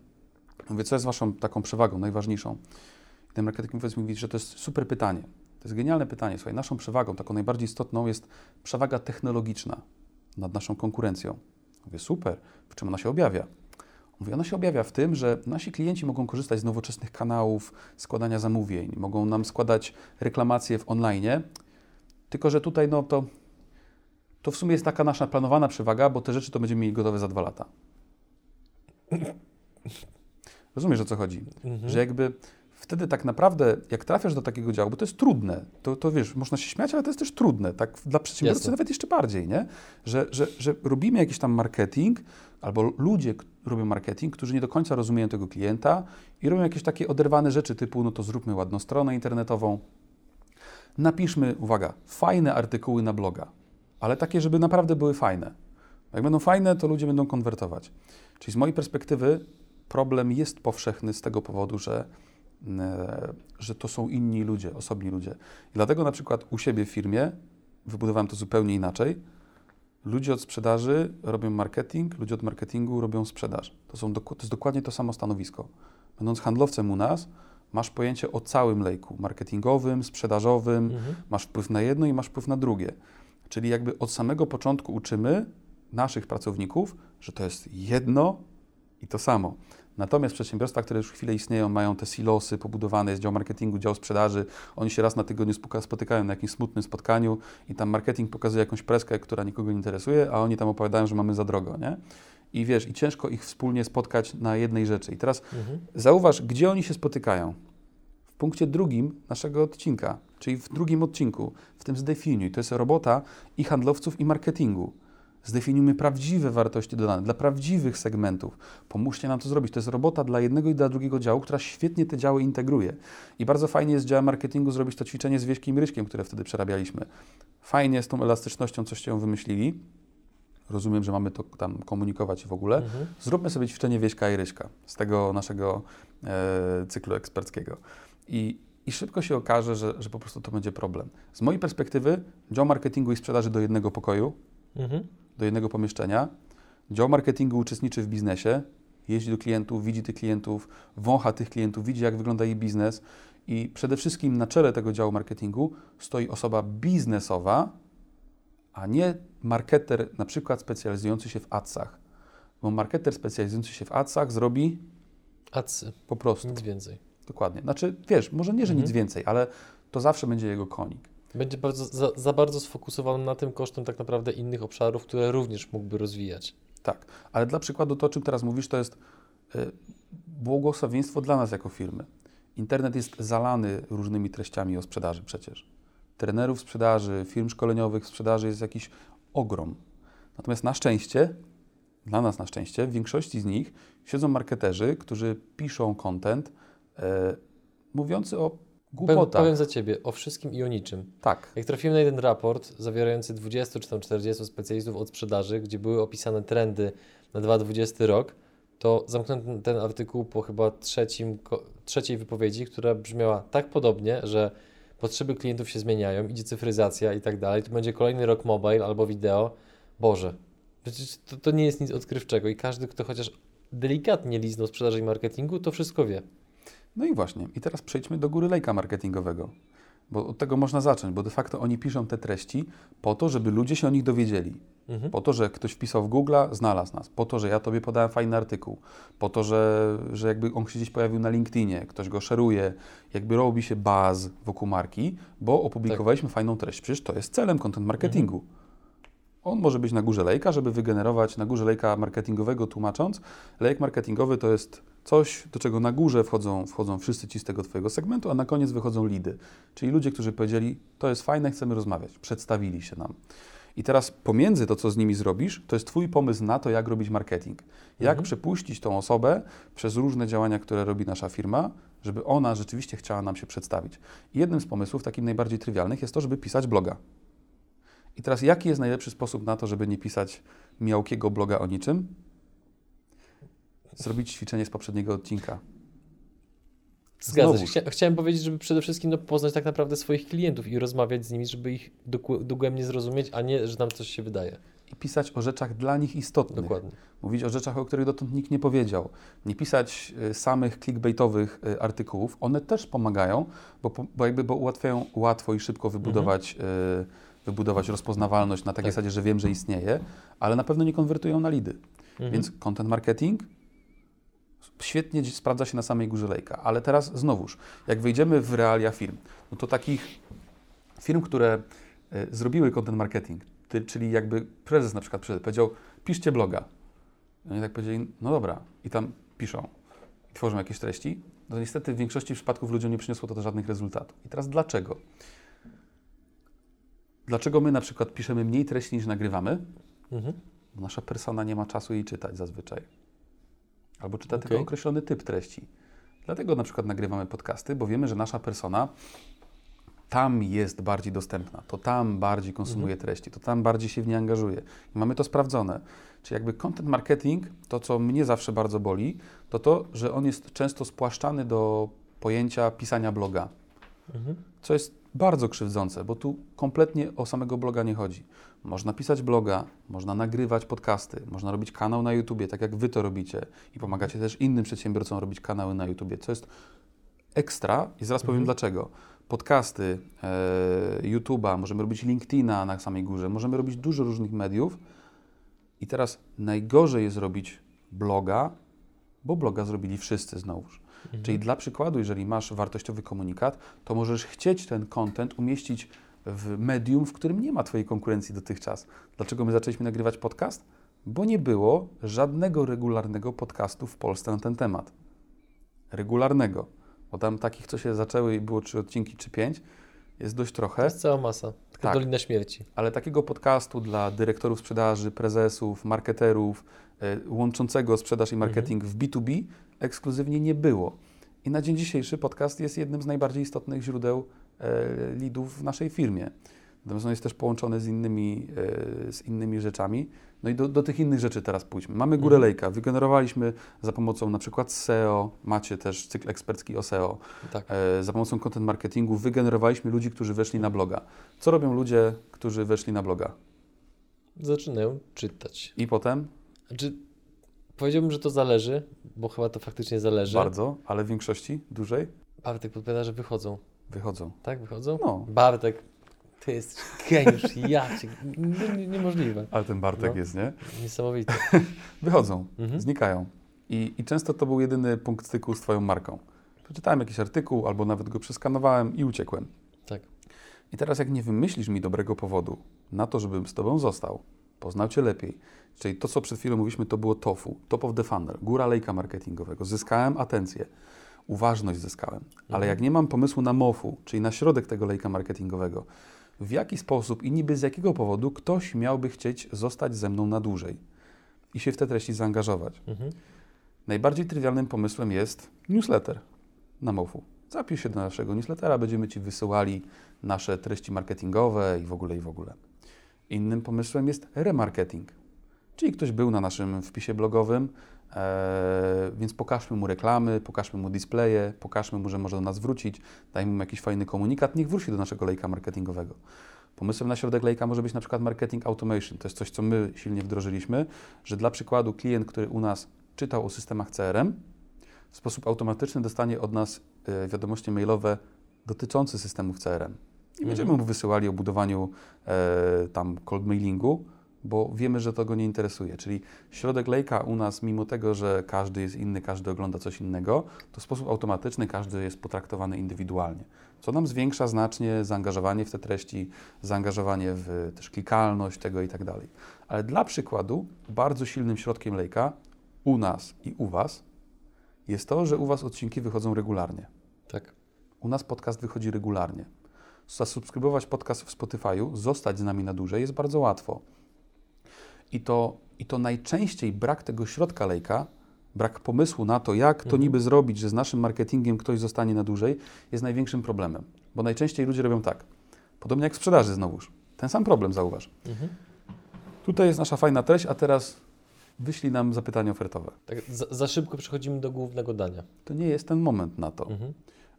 mówię, co jest waszą taką przewagą, najważniejszą? I ten marketingowiec mówi, że to jest super pytanie. To jest genialne pytanie. Słuchaj, naszą przewagą, taką najbardziej istotną jest przewaga technologiczna nad naszą konkurencją. Mówię, super, w czym ona się objawia? Mówi, ona się objawia w tym, że nasi klienci mogą korzystać z nowoczesnych kanałów składania zamówień, mogą nam składać reklamacje w online, tylko że tutaj no to, to w sumie jest taka nasza planowana przewaga, bo te rzeczy to będziemy mieli gotowe za dwa lata. Rozumiesz o co chodzi? Mhm. Że jakby wtedy tak naprawdę, jak trafiasz do takiego działu, bo to jest trudne, to, to wiesz, można się śmiać, ale to jest też trudne, tak dla przedsiębiorcy Jasne. nawet jeszcze bardziej, nie? Że, że, że robimy jakiś tam marketing, albo ludzie robią marketing, którzy nie do końca rozumieją tego klienta i robią jakieś takie oderwane rzeczy typu, no to zróbmy ładną stronę internetową, napiszmy, uwaga, fajne artykuły na bloga, ale takie, żeby naprawdę były fajne. Jak będą fajne, to ludzie będą konwertować. Czyli z mojej perspektywy problem jest powszechny z tego powodu, że, że to są inni ludzie, osobni ludzie. I dlatego na przykład u siebie w firmie wybudowałem to zupełnie inaczej. Ludzie od sprzedaży robią marketing, ludzie od marketingu robią sprzedaż. To, są, to jest dokładnie to samo stanowisko. Będąc handlowcem u nas, masz pojęcie o całym lejku marketingowym, sprzedażowym, Mhm. masz wpływ na jedno i masz wpływ na drugie. Czyli jakby od samego początku uczymy naszych pracowników, że to jest jedno i to samo. Natomiast przedsiębiorstwa, które już chwilę istnieją, mają te silosy pobudowane, jest dział marketingu, dział sprzedaży, oni się raz na tygodniu spotykają na jakimś smutnym spotkaniu i tam marketing pokazuje jakąś preskę, która nikogo nie interesuje, a oni tam opowiadają, że mamy za drogo, nie? I wiesz, i ciężko ich wspólnie spotkać na jednej rzeczy. I teraz Mhm. Zauważ, gdzie oni się spotykają. W punkcie drugim naszego odcinka, czyli w drugim odcinku, w tym zdefiniuj. To jest robota i handlowców, i marketingu. Zdefiniujmy prawdziwe wartości dodane dla prawdziwych segmentów. Pomóżcie nam to zrobić. To jest robota dla jednego i dla drugiego działu, która świetnie te działy integruje. I bardzo fajnie jest z działem marketingu zrobić to ćwiczenie z Wieśkiem i Ryśkiem, które wtedy przerabialiśmy. Fajnie z tą elastycznością coście ją wymyślili. Rozumiem, że mamy to tam komunikować w ogóle. Mhm. Zróbmy sobie ćwiczenie Wieśka i Ryśka z tego naszego e, cyklu eksperckiego. I, I szybko się okaże, że, że po prostu to będzie problem. Z mojej perspektywy dział marketingu i sprzedaży do jednego pokoju, Mhm. Do jednego pomieszczenia. Dział marketingu uczestniczy w biznesie, jeździ do klientów, widzi tych klientów, wącha tych klientów, widzi jak wygląda ich biznes i przede wszystkim na czele tego działu marketingu stoi osoba biznesowa, a nie marketer na przykład specjalizujący się w adsach. Bo marketer specjalizujący się w adsach zrobi Acy, po prostu. nic więcej. Dokładnie. Znaczy, wiesz, może nie, że nic Mhm. więcej, ale to zawsze będzie jego konik. Będzie bardzo, za, za bardzo sfokusowany na tym kosztem tak naprawdę innych obszarów, które również mógłby rozwijać. Tak, ale dla przykładu to, o czym teraz mówisz, to jest y, błogosławieństwo dla nas jako firmy. Internet jest zalany różnymi treściami o sprzedaży przecież. Trenerów sprzedaży, firm szkoleniowych sprzedaży jest jakiś ogrom. Natomiast na szczęście, dla nas na szczęście, w większości z nich siedzą marketerzy, którzy piszą content e, mówiący o Głupotach. powiem za Ciebie o wszystkim i o niczym. Tak, Jak trafiłem na jeden raport zawierający 20 czy tam 40 specjalistów od sprzedaży, gdzie były opisane trendy na 2020 rok, to zamknąłem ten, artykuł po chyba trzecim, trzeciej wypowiedzi, która brzmiała tak podobnie, że potrzeby klientów się zmieniają, idzie cyfryzacja i tak dalej. To będzie kolejny rok mobile albo wideo. Boże, przecież to, to nie jest nic odkrywczego i każdy, kto chociaż delikatnie liznął sprzedaży i marketingu, to wszystko wie. No i właśnie. I teraz przejdźmy do góry lejka marketingowego. Bo od tego można zacząć, bo de facto oni piszą te treści po to, żeby ludzie się o nich dowiedzieli. Mhm. Po to, że ktoś wpisał w Google, znalazł nas. Po to, że ja tobie podałem fajny artykuł. Po to, że, że jakby on się gdzieś pojawił na LinkedInie, ktoś go szeruje, jakby robi się baz wokół marki, bo opublikowaliśmy fajną treść. Przecież to jest celem content marketingu. On może być na górze lejka, żeby wygenerować na górze lejka marketingowego, tłumacząc. Lejek marketingowy to jest coś, do czego na górze wchodzą, wchodzą wszyscy ci z tego Twojego segmentu, a na koniec wychodzą lidy. Czyli ludzie, którzy powiedzieli, to jest fajne, chcemy rozmawiać. Przedstawili się nam. I teraz pomiędzy to, co z nimi zrobisz, to jest Twój pomysł na to, jak robić marketing. Jak Mhm. przepuścić tą osobę przez różne działania, które robi nasza firma, żeby ona rzeczywiście chciała nam się przedstawić. I jednym z pomysłów, takim najbardziej trywialnych, jest to, żeby pisać bloga. I teraz, jaki jest najlepszy sposób na to, żeby nie pisać miałkiego bloga o niczym? Zrobić ćwiczenie z poprzedniego odcinka. Zgadza się. Chcia, chciałem powiedzieć, żeby przede wszystkim no, poznać tak naprawdę swoich klientów i rozmawiać z nimi, żeby ich dogłębnie zrozumieć, a nie, że nam coś się wydaje. I pisać o rzeczach dla nich istotnych. Dokładnie. Mówić o rzeczach, o których dotąd nikt nie powiedział. Nie pisać y, samych clickbaitowych y, artykułów. One też pomagają, bo, bo jakby bo ułatwiają łatwo i szybko wybudować, y, wybudować rozpoznawalność na takiej Tak. zasadzie, że wiem, że istnieje, ale na pewno nie konwertują na lidy. Mhm. Więc content marketing świetnie sprawdza się na samej górze lejka. Ale teraz znowuż, jak wejdziemy w realia firm, no to takich firm, które e, zrobiły content marketing, ty, czyli jakby prezes na przykład przyszedł, powiedział, piszcie bloga. I oni tak powiedzieli, no dobra, i tam piszą i tworzą jakieś treści, no niestety w większości przypadków ludziom nie przyniosło to żadnych rezultatów. I teraz dlaczego? Dlaczego my na przykład piszemy mniej treści niż nagrywamy? Mhm. Bo nasza persona nie ma czasu jej czytać zazwyczaj. Albo czyta Okej. tylko określony typ treści. Dlatego na przykład nagrywamy podcasty, bo wiemy, że nasza persona tam jest bardziej dostępna, to tam bardziej konsumuje treści, to tam bardziej się w nie angażuje. I mamy to sprawdzone. Czyli jakby content marketing, to co mnie zawsze bardzo boli, to to, że on jest często spłaszczany do pojęcia pisania bloga Mhm. co jest bardzo krzywdzące, bo tu kompletnie o samego bloga nie chodzi. Można pisać bloga, można nagrywać podcasty, można robić kanał na YouTubie, tak jak Wy to robicie i pomagacie też innym przedsiębiorcom robić kanały na YouTubie, co jest ekstra i zaraz powiem Mhm. dlaczego. Podcasty, e, YouTube'a, możemy robić LinkedIna na samej górze, możemy robić dużo różnych mediów. I teraz najgorzej jest robić bloga, bo bloga zrobili wszyscy znowuż. Mhm. Czyli dla przykładu, jeżeli masz wartościowy komunikat, to możesz chcieć ten content umieścić w medium, w którym nie ma Twojej konkurencji dotychczas. Dlaczego my zaczęliśmy nagrywać podcast? Bo nie było żadnego regularnego podcastu w Polsce na ten temat. Regularnego. Bo tam takich, co się zaczęły i było trzy odcinki czy pięć, jest dość To trochę. jest cała masa. Taka Tak. dolina śmierci. Ale takiego podcastu dla dyrektorów sprzedaży, prezesów, marketerów, e, łączącego sprzedaż i marketing w B2B ekskluzywnie nie było. I na dzień dzisiejszy podcast jest jednym z najbardziej istotnych źródeł e, leadów w naszej firmie. Natomiast on jest też połączony z innymi, e, z innymi rzeczami. No i do, do tych innych rzeczy teraz pójdźmy. Mamy Górę Mhm. Lejka. Wygenerowaliśmy za pomocą na przykład SEO, macie też cykl ekspercki o SEO. Tak. E, za pomocą content marketingu wygenerowaliśmy ludzi, którzy weszli na bloga. Co robią ludzie, którzy weszli na bloga? Zaczynają czytać. I potem Znaczy, powiedziałbym, że to zależy, bo chyba to faktycznie zależy. bardzo, ale w większości dużej Bartek podpowiada, że wychodzą. wychodzą. Tak, wychodzą? No, Bartek, ty jesteś geniusz, ja cię, nie, nie, niemożliwe. ale ten Bartek No. jest, nie? Niesamowite. Wychodzą, Mhm. znikają. I, I często to był jedyny punkt styku z Twoją marką. Przeczytałem jakiś artykuł, albo nawet go przeskanowałem i uciekłem. Tak. I teraz, jak nie wymyślisz mi dobrego powodu na to, żebym z Tobą został, poznał Cię lepiej, czyli to, co przed chwilą mówiliśmy, to było TOFU, top of the funnel, góra lejka marketingowego. Zyskałem atencję, uważność zyskałem. Ale jak nie mam pomysłu na MOFU, czyli na środek tego lejka marketingowego, w jaki sposób i niby z jakiego powodu ktoś miałby chcieć zostać ze mną na dłużej i się w te treści zaangażować. Mhm. Najbardziej trywialnym pomysłem jest newsletter na MOFU. Zapisz się do naszego newslettera, będziemy Ci wysyłali nasze treści marketingowe i w ogóle, i w ogóle. Innym pomysłem jest remarketing, czyli ktoś był na naszym wpisie blogowym, e, więc pokażmy mu reklamy, pokażmy mu displaye, pokażmy mu, że może do nas wrócić, dajmy mu jakiś fajny komunikat, niech wróci do naszego lejka marketingowego. Pomysłem na środek lejka może być na przykład marketing automation. To jest coś, co my silnie wdrożyliśmy, że dla przykładu klient, który u nas czytał o systemach CRM, w sposób automatyczny dostanie od nas e, wiadomości mailowe dotyczące systemów CRM. I będziemy mu wysyłali o budowaniu e, tam cold mailingu, bo wiemy, że to go nie interesuje. Czyli środek lejka u nas, mimo tego, że każdy jest inny, każdy ogląda coś innego, to w sposób automatyczny każdy jest potraktowany indywidualnie. Co nam zwiększa znacznie zaangażowanie w te treści, zaangażowanie w też klikalność tego i tak dalej. Ale dla przykładu, bardzo silnym środkiem lejka u nas i u Was jest to, że u Was odcinki wychodzą regularnie. Tak. U nas podcast wychodzi regularnie. Zasubskrybować podcast w Spotify'u, zostać z nami na dłużej jest bardzo łatwo. I to, I to najczęściej brak tego środka lejka, brak pomysłu na to, jak to Mhm. niby zrobić, że z naszym marketingiem ktoś zostanie na dłużej, jest największym problemem. Bo najczęściej ludzie robią tak. Podobnie jak w sprzedaży znowuż. Ten sam problem zauważ. Mhm. Tutaj jest nasza fajna treść, a teraz wyślij nam zapytanie ofertowe. tak za, za szybko przechodzimy do głównego dania. To nie jest ten moment na to. Mhm.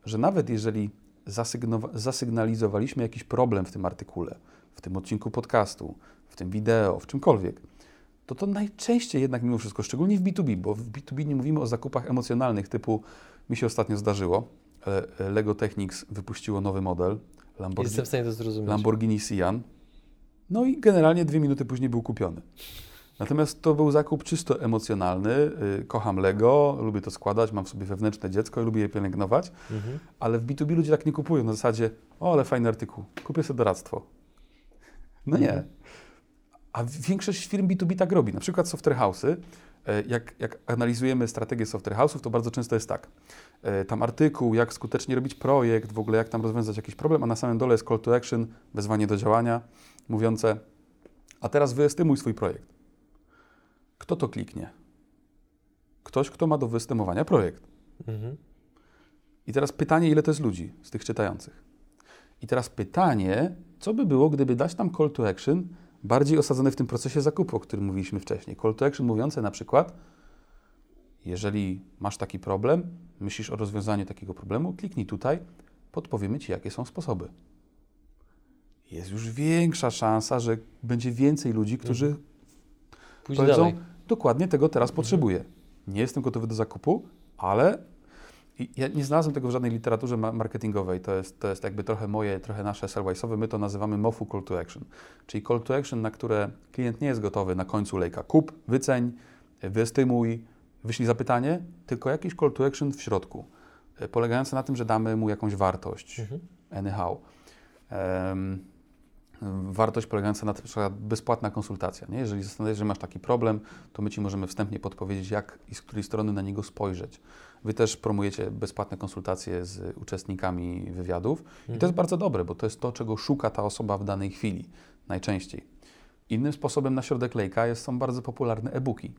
że nawet jeżeli zasygnalizowaliśmy jakiś problem w tym artykule, w tym odcinku podcastu, w tym wideo, w czymkolwiek, to to najczęściej jednak mimo wszystko, szczególnie w B2B, bo w B2B nie mówimy o zakupach emocjonalnych typu, mi się ostatnio zdarzyło, e, e, Lego Technics wypuściło nowy model, Lamborghini, Jestem w stanie to zrozumieć. Lamborghini Sian, no i generalnie dwie minuty później był kupiony. Natomiast to był zakup czysto emocjonalny. y, Kocham Lego, lubię to składać, mam sobie wewnętrzne dziecko i lubię je pielęgnować. Mhm. Ale w B2B ludzie tak nie kupują na zasadzie, o ale fajny artykuł, kupię sobie doradztwo. No nie. Mhm. A większość firm B2B tak robi. Na przykład software house'y, e, jak, jak analizujemy strategię software house'ów, to bardzo często jest tak. e, Tam artykuł, jak skutecznie robić projekt, w ogóle jak tam rozwiązać jakiś problem, a na samym dole jest call to action, wezwanie do działania, mówiące, a teraz wyestymuj swój projekt. Kto to kliknie? Ktoś, kto ma do wyestymowania projekt. Mhm. I teraz pytanie, ile to jest ludzi z tych czytających? I teraz pytanie, co by było, gdyby dać tam call to action bardziej osadzony w tym procesie zakupu, o którym mówiliśmy wcześniej. Call to action mówiące na przykład, jeżeli masz taki problem, myślisz o rozwiązaniu takiego problemu, kliknij tutaj, podpowiemy Ci, jakie są sposoby. Jest już większa szansa, że będzie więcej ludzi, którzy Pójdź powiedzą, dalej. Dokładnie tego teraz potrzebuję. Nie jestem gotowy do zakupu, ale ja nie znalazłem tego w żadnej literaturze ma- marketingowej. To jest, to jest jakby trochę moje, trochę nasze sellwise'owe. My to nazywamy MOFU Call to Action. Czyli call to action, na które klient nie jest gotowy na końcu lejka. Kup, wyceń, wyestymuj, wyślij zapytanie, tylko jakiś call to action w środku, e, polegający na tym, że damy mu jakąś wartość, Mhm. anyhow. Em, wartość polegająca na przykład bezpłatna konsultacja. Nie? Jeżeli zastanawiasz, że masz taki problem, to my Ci możemy wstępnie podpowiedzieć, jak i z której strony na niego spojrzeć. Wy też promujecie bezpłatne konsultacje z uczestnikami wywiadów i to jest bardzo dobre, bo to jest to, czego szuka ta osoba w danej chwili najczęściej. Innym sposobem na środek lejka jest, są bardzo popularne e-booki.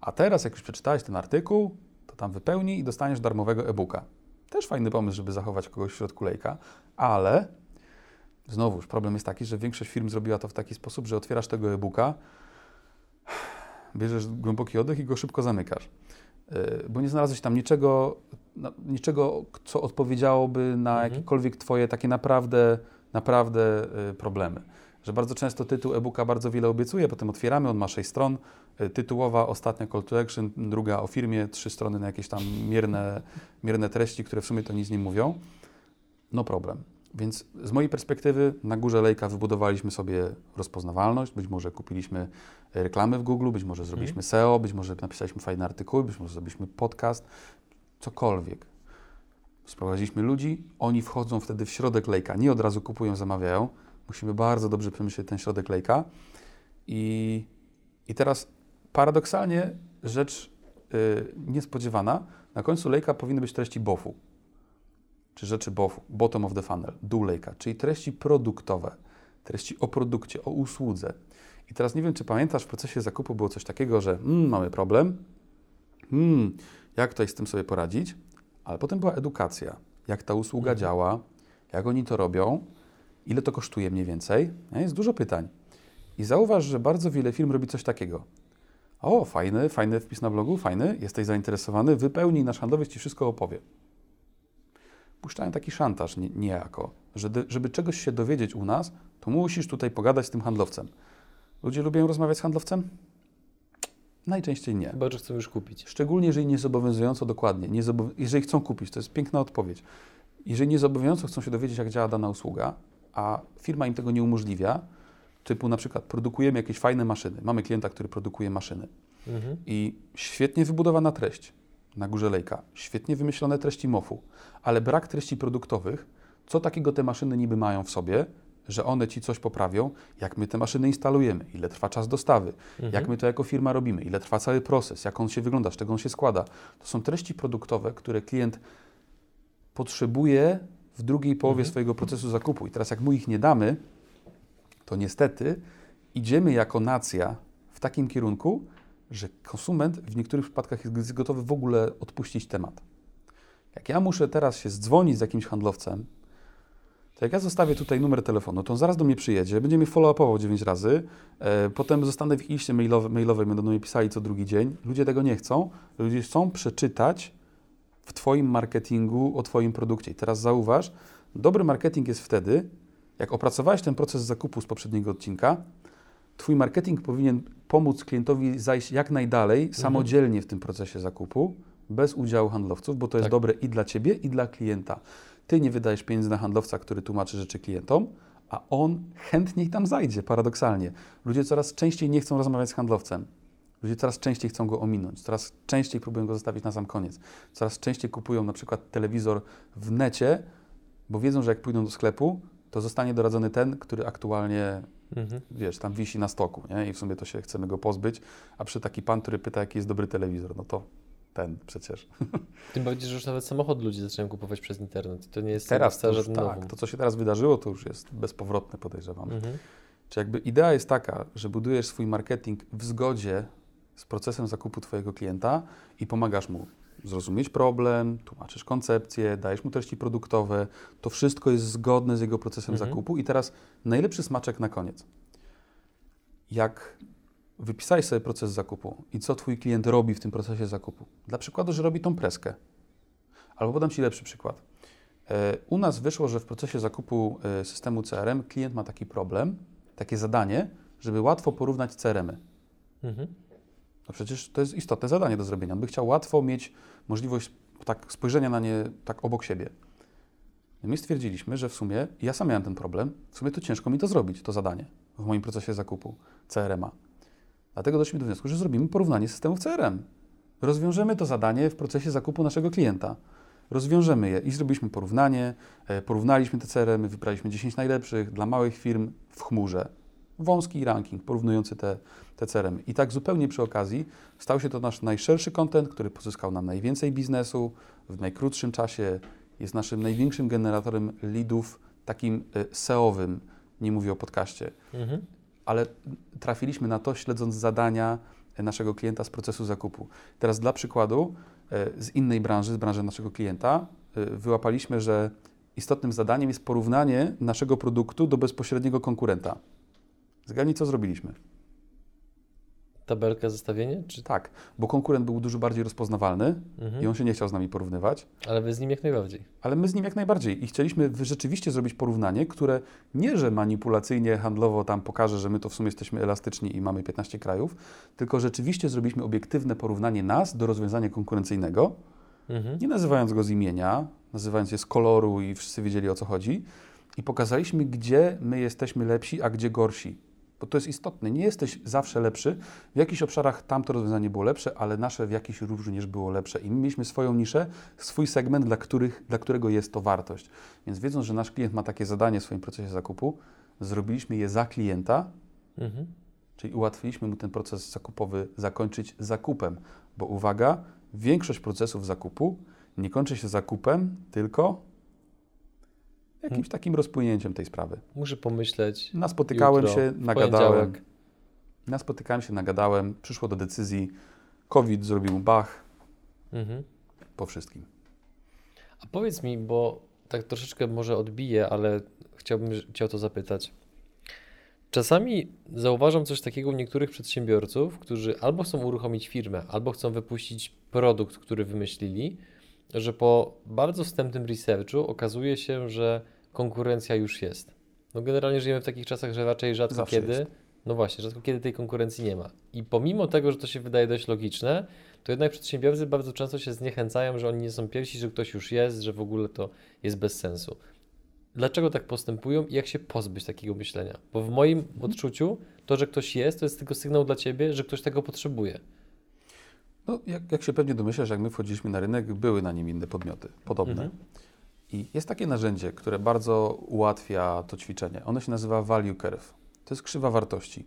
A teraz, jak już przeczytałeś ten artykuł, to tam wypełnij i dostaniesz darmowego e-booka. Też fajny pomysł, żeby zachować kogoś w środku lejka, ale znowuż problem jest taki, że większość firm zrobiła to w taki sposób, że otwierasz tego e-booka, bierzesz głęboki oddech i go szybko zamykasz. Yy, Bo nie znalazłeś tam niczego, niczego, co odpowiedziałoby na Mhm. jakiekolwiek Twoje takie naprawdę, naprawdę yy, problemy. Że bardzo często tytuł e-booka bardzo wiele obiecuje, potem otwieramy, on ma sześć stron, yy, tytułowa, ostatnia call to action, druga o firmie, trzy strony na jakieś tam mierne, mierne treści, które w sumie to nic nie mówią. No problem. Więc z mojej perspektywy na górze lejka wybudowaliśmy sobie rozpoznawalność, być może kupiliśmy reklamy w Google, być może zrobiliśmy SEO, być może napisaliśmy fajne artykuły, być może zrobiliśmy podcast, cokolwiek. Sprowadziliśmy ludzi, oni wchodzą wtedy w środek lejka, nie od razu kupują, zamawiają. Musimy bardzo dobrze przemyśleć ten środek lejka. I, i teraz paradoksalnie rzecz y, niespodziewana, na końcu lejka powinny być treści BOF-u czy rzeczy bottom of the funnel, dół lejka, czyli treści produktowe, treści o produkcie, o usłudze. I teraz nie wiem, czy pamiętasz, w procesie zakupu było coś takiego, że mm, mamy problem, mm, jak tutaj z tym sobie poradzić, ale potem była edukacja, jak ta usługa działa, jak oni to robią, ile to kosztuje mniej więcej. Nie? Jest dużo pytań. I zauważ, że bardzo wiele firm robi coś takiego. O, fajny, fajny wpis na blogu, fajny, jesteś zainteresowany, wypełnij, nasz handlowiec Ci wszystko opowie puszczają taki szantaż nie, niejako, że żeby czegoś się dowiedzieć u nas, to musisz tutaj pogadać z tym handlowcem. Ludzie lubią rozmawiać z handlowcem? Najczęściej nie. Chyba, że chcą już kupić. Szczególnie jeżeli niezobowiązująco dokładnie. Niezobow... Jeżeli chcą kupić, to jest piękna odpowiedź. Jeżeli niezobowiązująco chcą się dowiedzieć, jak działa dana usługa, a firma im tego nie umożliwia, typu na przykład produkujemy jakieś fajne maszyny, mamy klienta, który produkuje maszyny Mhm. i świetnie wybudowana treść na górze lejka, świetnie wymyślone treści MOF-u, ale brak treści produktowych, co takiego te maszyny niby mają w sobie, że one ci coś poprawią, jak my te maszyny instalujemy, ile trwa czas dostawy, Mhm. jak my to jako firma robimy, ile trwa cały proces, jak on się wygląda, z czego on się składa. To są treści produktowe, które klient potrzebuje w drugiej połowie Mhm. swojego procesu zakupu. I teraz jak mu ich nie damy, to niestety idziemy jako nacja w takim kierunku, że konsument w niektórych przypadkach jest gotowy w ogóle odpuścić temat. Jak ja muszę teraz się zdzwonić z jakimś handlowcem, to jak ja zostawię tutaj numer telefonu, to on zaraz do mnie przyjedzie, będzie mnie follow-upował 9 razy, e, potem zostanę w ich liście mailowe, mailowej, będą do mnie pisali co drugi dzień. Ludzie tego nie chcą. Ludzie chcą przeczytać w Twoim marketingu o Twoim produkcie. I teraz zauważ, dobry marketing jest wtedy, jak opracowałeś ten proces zakupu z poprzedniego odcinka, Twój marketing powinien pomóc klientowi zajść jak najdalej samodzielnie w tym procesie zakupu, bez udziału handlowców, bo to jest Tak. dobre i dla Ciebie, i dla klienta. Ty nie wydajesz pieniędzy na handlowca, który tłumaczy rzeczy klientom, a on chętniej tam zajdzie, paradoksalnie. Ludzie coraz częściej nie chcą rozmawiać z handlowcem. Ludzie coraz częściej chcą go ominąć, coraz częściej próbują go zostawić na sam koniec. Coraz częściej kupują na przykład telewizor w necie, bo wiedzą, że jak pójdą do sklepu, to zostanie doradzony ten, który aktualnie Mhm. wiesz, tam wisi na stoku, nie? I w sumie to się chcemy go pozbyć, a przy taki pan, który pyta, jaki jest dobry telewizor, no to ten przecież. Tym bardziej, że już nawet samochód ludzie zaczynają kupować przez internet. To nie jest Teraz to już, tak, to co się teraz wydarzyło, to już jest bezpowrotne, podejrzewam. Mhm. Czy jakby idea jest taka, że budujesz swój marketing w zgodzie z procesem zakupu Twojego klienta i pomagasz mu zrozumieć problem, tłumaczysz koncepcję, dajesz mu treści produktowe, to wszystko jest zgodne z jego procesem Mhm. zakupu i teraz najlepszy smaczek na koniec. Jak wypisałeś sobie proces zakupu i co Twój klient robi w tym procesie zakupu. Dla przykładu, że robi tą preskę. Albo podam Ci lepszy przykład. E, U nas wyszło, że w procesie zakupu e, systemu CRM klient ma taki problem, takie zadanie, żeby łatwo porównać CRM-y. Mhm. No przecież to jest istotne zadanie do zrobienia. On by chciał łatwo mieć możliwość tak spojrzenia na nie tak obok siebie. My stwierdziliśmy, że w sumie, ja sam miałem ten problem, w sumie to ciężko mi to zrobić, to zadanie w moim procesie zakupu CRM-a. Dlatego doszliśmy do wniosku, że zrobimy porównanie systemów CRM. Rozwiążemy to zadanie w procesie zakupu naszego klienta. Rozwiążemy je i zrobiliśmy porównanie, e, porównaliśmy te CRM, wybraliśmy 10 najlepszych dla małych firm w chmurze. Wąski ranking porównujący te, te CRM. I tak zupełnie przy okazji stał się to nasz najszerszy content, który pozyskał nam najwięcej biznesu w najkrótszym czasie. Jest naszym największym generatorem leadów, takim e, SEO-owym, nie mówię o podcaście, Mhm. ale trafiliśmy na to śledząc zadania naszego klienta z procesu zakupu. Teraz dla przykładu, e, z innej branży, z branży naszego klienta, wyłapaliśmy, że istotnym zadaniem jest porównanie naszego produktu do bezpośredniego konkurenta. Zgadnij, co zrobiliśmy. Tabelka, zestawienie? Czy... Tak, bo konkurent był dużo bardziej rozpoznawalny Mhm. i on się nie chciał z nami porównywać, Ale wy z nim jak najbardziej. ale my z nim jak najbardziej i chcieliśmy rzeczywiście zrobić porównanie, które nie, że manipulacyjnie, handlowo tam pokaże, że my to w sumie jesteśmy elastyczni i mamy 15 krajów, tylko rzeczywiście zrobiliśmy obiektywne porównanie nas do rozwiązania konkurencyjnego, Mhm. nie nazywając go z imienia, nazywając je z koloru i wszyscy wiedzieli o co chodzi i pokazaliśmy, gdzie my jesteśmy lepsi, a gdzie gorsi. Bo to jest istotne. Nie jesteś zawsze lepszy. W jakichś obszarach tamto rozwiązanie było lepsze, ale nasze w jakichś również było lepsze. I my mieliśmy swoją niszę, swój segment, dla, których, dla którego jest to wartość. Więc wiedząc, że nasz klient ma takie zadanie w swoim procesie zakupu, zrobiliśmy je za klienta, Mhm. czyli ułatwiliśmy mu ten proces zakupowy zakończyć zakupem. Bo uwaga, większość procesów zakupu nie kończy się zakupem, tylko jakimś takim rozpłynięciem tej sprawy. Muszę pomyśleć. Naspotykałem Jutro, się, nagadałem. Naspotykałem się, nagadałem, przyszło do decyzji. COVID zrobił bach Mhm. po wszystkim. A powiedz mi, bo tak troszeczkę może odbiję, ale chciałbym Cię o to zapytać. Czasami zauważam coś takiego u niektórych przedsiębiorców, którzy albo chcą uruchomić firmę, albo chcą wypuścić produkt, który wymyślili, że po bardzo wstępnym researchu okazuje się, że konkurencja już jest. No generalnie żyjemy w takich czasach, że raczej rzadko Zawsze kiedy, jest. no właśnie, rzadko kiedy tej konkurencji nie ma. I pomimo tego, że to się wydaje dość logiczne, to jednak przedsiębiorcy bardzo często się zniechęcają, że oni nie są pierwsi, że ktoś już jest, że w ogóle to jest bez sensu. Dlaczego tak postępują i jak się pozbyć takiego myślenia? Bo w moim odczuciu to, że ktoś jest, to jest tylko sygnał dla ciebie, że ktoś tego potrzebuje. No, jak, jak się pewnie domyślasz, jak my wchodziliśmy na rynek, były na nim inne podmioty, podobne. Mhm. I jest takie narzędzie, które bardzo ułatwia to ćwiczenie. Ono się nazywa Value Curve. To jest krzywa wartości.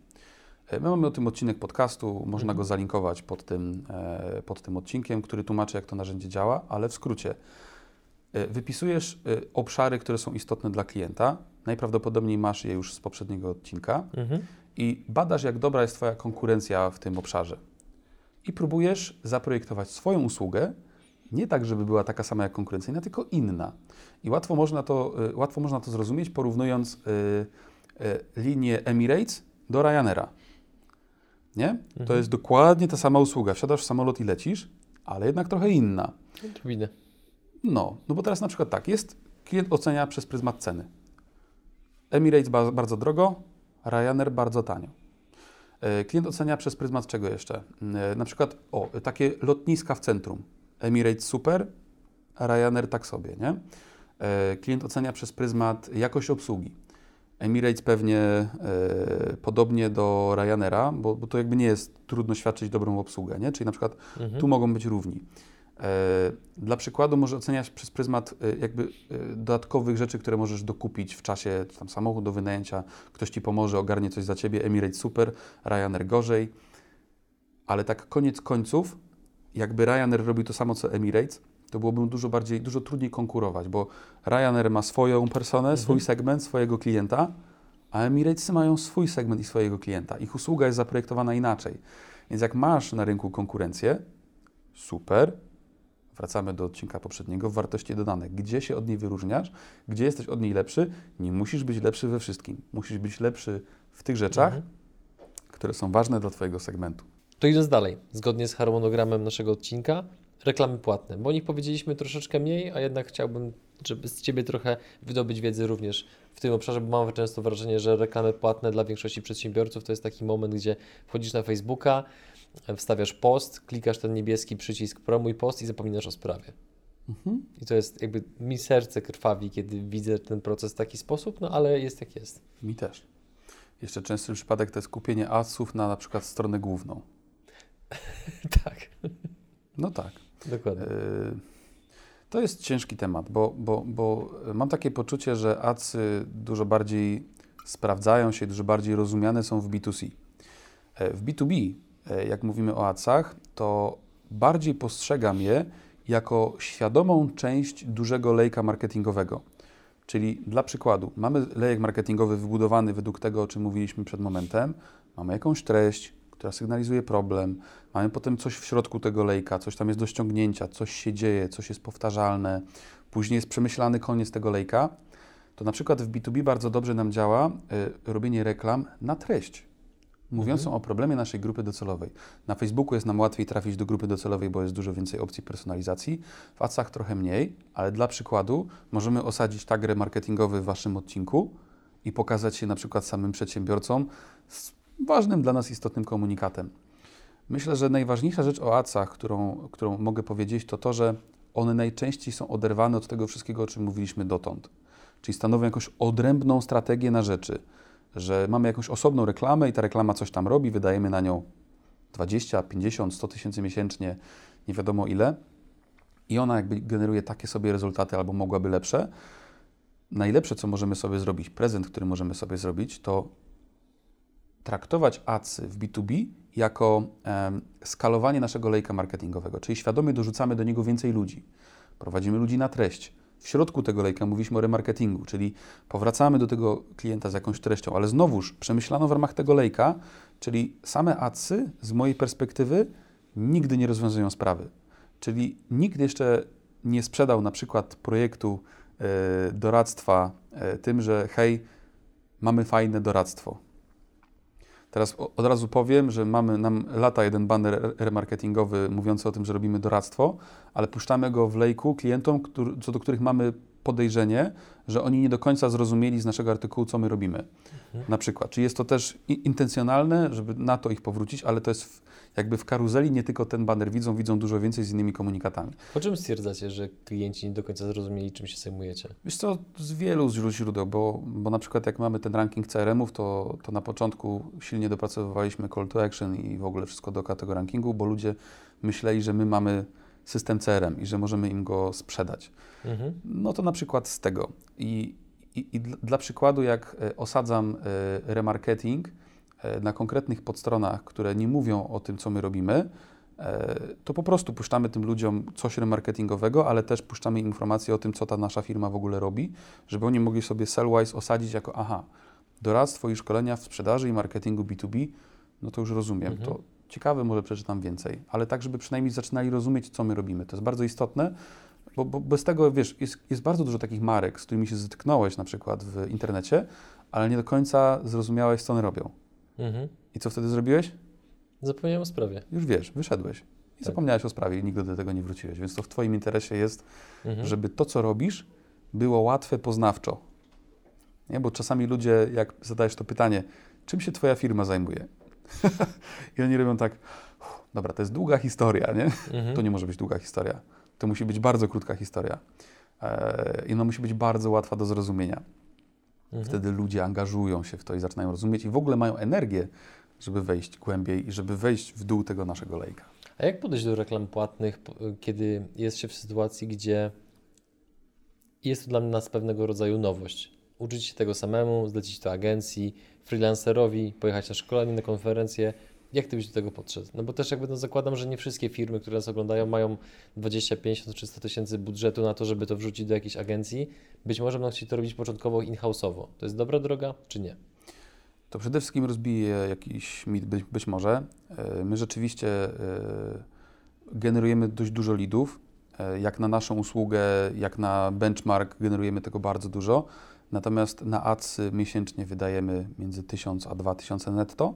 E, My mamy o tym odcinek podcastu, można Mhm. go zalinkować pod tym, e, pod tym odcinkiem, który tłumaczy, jak to narzędzie działa, ale w skrócie. E, Wypisujesz obszary, które są istotne dla klienta. Najprawdopodobniej masz je już z poprzedniego odcinka Mhm. i badasz, jak dobra jest Twoja konkurencja w tym obszarze. I próbujesz zaprojektować swoją usługę, nie tak, żeby była taka sama jak konkurencyjna, tylko inna. I łatwo można to, y, łatwo można to zrozumieć, porównując y, y, linię Emirates do Ryanaira. Nie? To Mhm. jest dokładnie ta sama usługa. Wsiadasz w samolot i lecisz, ale jednak trochę inna. Odrobinę. No, no bo teraz na przykład tak, jest klient ocenia przez pryzmat ceny. Emirates ba- bardzo drogo, Ryanair bardzo tanio. E, Klient ocenia przez pryzmat czego jeszcze? E, Na przykład, o, takie lotniska w centrum. Emirates super, Ryanair tak sobie, nie? E, Klient ocenia przez pryzmat jakość obsługi. Emirates pewnie e, podobnie do Ryanaira, bo, bo to jakby nie jest trudno świadczyć dobrą obsługę, nie? Czyli na przykład Mhm. tu mogą być równi. E, Dla przykładu może oceniać przez pryzmat e, jakby e, dodatkowych rzeczy, które możesz dokupić w czasie tam samochód do wynajęcia, ktoś Ci pomoże, ogarnie coś za Ciebie, Emirates super, Ryanair gorzej, ale tak koniec końców, jakby Ryanair robił to samo co Emirates, to byłoby dużo bardziej, dużo trudniej konkurować, bo Ryanair ma swoją personę, swój segment, swojego klienta, a Emirates mają swój segment i swojego klienta. Ich usługa jest zaprojektowana inaczej. Więc jak masz na rynku konkurencję, super, wracamy do odcinka poprzedniego, wartości dodane. Gdzie się od niej wyróżniasz, gdzie jesteś od niej lepszy, nie musisz być lepszy we wszystkim. Musisz być lepszy w tych rzeczach, Mhm. które są ważne dla Twojego segmentu. To idąc dalej, zgodnie z harmonogramem naszego odcinka, reklamy płatne, bo o nich powiedzieliśmy troszeczkę mniej, a jednak chciałbym, żeby z Ciebie trochę wydobyć wiedzy również w tym obszarze, bo mam często wrażenie, że reklamy płatne dla większości przedsiębiorców to jest taki moment, gdzie wchodzisz na Facebooka, wstawiasz post, klikasz ten niebieski przycisk promuj post i zapominasz o sprawie. Mhm. I to jest jakby mi serce krwawi, kiedy widzę ten proces w taki sposób, no ale jest jak jest. Mi też. Jeszcze częstszy przypadek to jest kupienie adsów na na przykład stronę główną. tak, No tak. dokładnie. Yy, To jest ciężki temat, bo, bo, bo mam takie poczucie, że adsy dużo bardziej sprawdzają się, dużo bardziej rozumiane są w B2C. E, W B2B, e, jak mówimy o adsach, to bardziej postrzegam je jako świadomą część dużego lejka marketingowego. Czyli dla przykładu, mamy lejek marketingowy wybudowany według tego, o czym mówiliśmy przed momentem, mamy jakąś treść, która sygnalizuje problem, mamy potem coś w środku tego lejka, coś tam jest do ściągnięcia, coś się dzieje, coś jest powtarzalne, później jest przemyślany koniec tego lejka, to na przykład w B2B bardzo dobrze nam działa y, robienie reklam na treść, mówiącą o problemie naszej grupy docelowej. Na Facebooku jest nam łatwiej trafić do grupy docelowej, bo jest dużo więcej opcji personalizacji, w Adsach trochę mniej, ale dla przykładu możemy osadzić tag remarketingowy w Waszym odcinku i pokazać się na przykład samym przedsiębiorcom z ważnym dla nas istotnym komunikatem. Myślę, że najważniejsza rzecz o adsach, którą, którą mogę powiedzieć, to to, że one najczęściej są oderwane od tego wszystkiego, o czym mówiliśmy dotąd. Czyli stanowią jakąś odrębną strategię na rzeczy, że mamy jakąś osobną reklamę i ta reklama coś tam robi, wydajemy na nią 20, 50, 100 tysięcy miesięcznie, nie wiadomo ile, i ona jakby generuje takie sobie rezultaty albo mogłaby lepsze. Najlepsze, co możemy sobie zrobić, prezent, który możemy sobie zrobić, to traktować adsy w B2B jako em, skalowanie naszego lejka marketingowego, czyli świadomie dorzucamy do niego więcej ludzi. Prowadzimy ludzi na treść. W środku tego lejka mówiliśmy o remarketingu, czyli powracamy do tego klienta z jakąś treścią, ale znowuż przemyślano w ramach tego lejka, czyli same adsy z mojej perspektywy nigdy nie rozwiązują sprawy. Czyli nikt jeszcze nie sprzedał na przykład projektu e, doradztwa e, tym, że hej, mamy fajne doradztwo. Teraz od razu powiem, że mamy nam lata jeden banner re- remarketingowy mówiący o tym, że robimy doradztwo, ale puszczamy go w lejku klientom, któr- co do których mamy podejrzenie, że oni nie do końca zrozumieli z naszego artykułu, co my robimy. Na przykład. Czy jest to też intencjonalne, żeby na to ich powrócić, ale to jest w, jakby w karuzeli nie tylko ten banner widzą, widzą dużo więcej z innymi komunikatami. Po czym stwierdzacie, że klienci nie do końca zrozumieli, czym się zajmujecie? Wiesz co, z wielu źró- źródeł, bo, bo na przykład jak mamy ten ranking CRM-ów, to, to na początku silnie dopracowywaliśmy call to action i w ogóle wszystko do tego rankingu, bo ludzie myśleli, że my mamy system CRM i że możemy im go sprzedać. Mhm. No to na przykład z tego. I, i, i dla, przykładu, jak e, osadzam e, remarketing e, na konkretnych podstronach, które nie mówią o tym, co my robimy, to po prostu puszczamy tym ludziom coś remarketingowego, ale też puszczamy im informacje o tym, co ta nasza firma w ogóle robi, żeby oni mogli sobie Sellwise osadzić jako aha, doradztwo i szkolenia w sprzedaży i marketingu B2B, no to już rozumiem. Mhm. To ciekawe, może przeczytam więcej, ale tak, żeby przynajmniej zaczynali rozumieć, co my robimy. To jest bardzo istotne, bo, bo bez tego, wiesz, jest, jest bardzo dużo takich marek, z którymi się zetknąłeś na przykład w internecie, ale nie do końca zrozumiałeś, co one robią. Mhm. I co wtedy zrobiłeś? Zapomniałem o sprawie. Już wiesz, wyszedłeś. I Tak. zapomniałeś o sprawie i nigdy do tego nie wróciłeś. Więc to w Twoim interesie jest, Mhm. żeby to, co robisz, było łatwe poznawczo. Nie? Bo czasami ludzie, jak zadajesz to pytanie, czym się Twoja firma zajmuje? I oni robią tak, "Uff, dobra, to jest długa historia, nie? Mhm. To nie może być długa historia. To musi być bardzo krótka historia. Eee, I ona musi być bardzo łatwa do zrozumienia. Mhm. Wtedy ludzie angażują się w to i zaczynają rozumieć i w ogóle mają energię, żeby wejść głębiej i żeby wejść w dół tego naszego lejka. A jak podejść do reklam płatnych, kiedy jest się w sytuacji, gdzie jest to dla nas pewnego rodzaju nowość? Uczyć się tego samemu, zlecić to agencji, freelancerowi, pojechać na szkolenie, na konferencję. Jak ty byś do tego podszedł? No bo też jakby no zakładam, że nie wszystkie firmy, które nas oglądają, mają 20, 50 czy 100 tysięcy budżetu na to, żeby to wrzucić do jakiejś agencji. Być może będą chcieli to robić początkowo in-house'owo. To jest dobra droga, czy nie? To przede wszystkim rozbije jakiś mit, być, być może. E, My rzeczywiście e, generujemy dość dużo leadów. E, Jak na naszą usługę, jak na benchmark generujemy tego bardzo dużo. Natomiast na adsy miesięcznie wydajemy między 1000 a 2000 netto.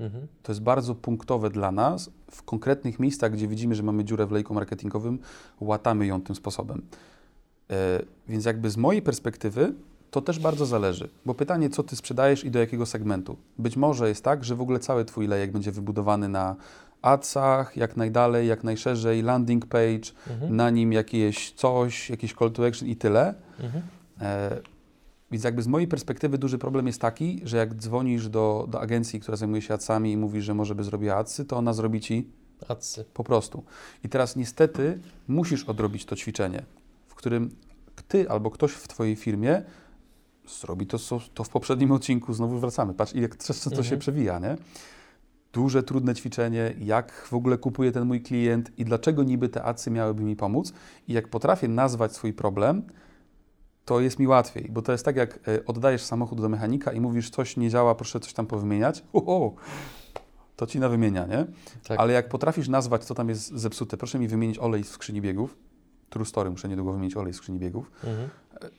Mhm. To jest bardzo punktowe dla nas. W konkretnych miejscach, gdzie widzimy, że mamy dziurę w lejku marketingowym, łatamy ją tym sposobem. E, Więc jakby z mojej perspektywy to też bardzo zależy, bo pytanie, co ty sprzedajesz i do jakiego segmentu. Być może jest tak, że w ogóle cały twój lejek będzie wybudowany na adsach, jak najdalej, jak najszerzej, landing page, Mhm. na nim jakieś coś, jakiś call to action i tyle. Mhm. E, więc jakby z mojej perspektywy duży problem jest taki, że jak dzwonisz do, do agencji, która zajmuje się adsami i mówisz, że może by zrobiła adsy, to ona zrobi ci Adsy. po prostu. I teraz niestety musisz odrobić to ćwiczenie, w którym ty albo ktoś w twojej firmie zrobi to, to w poprzednim odcinku, znowu wracamy. Patrz, jak często to się Mhm. przewija, nie? Duże, trudne ćwiczenie, jak w ogóle kupuje ten mój klient i dlaczego niby te adsy miałyby mi pomóc. I jak potrafię nazwać swój problem, to jest mi łatwiej, bo to jest tak, jak e, oddajesz samochód do mechanika i mówisz, coś nie działa, proszę coś tam powymieniać. Uhu, to ci na wymienia, nie? Tak. Ale jak potrafisz nazwać, co tam jest zepsute, proszę mi wymienić olej w skrzyni biegów, true story, muszę niedługo wymienić olej w skrzyni biegów, Mhm.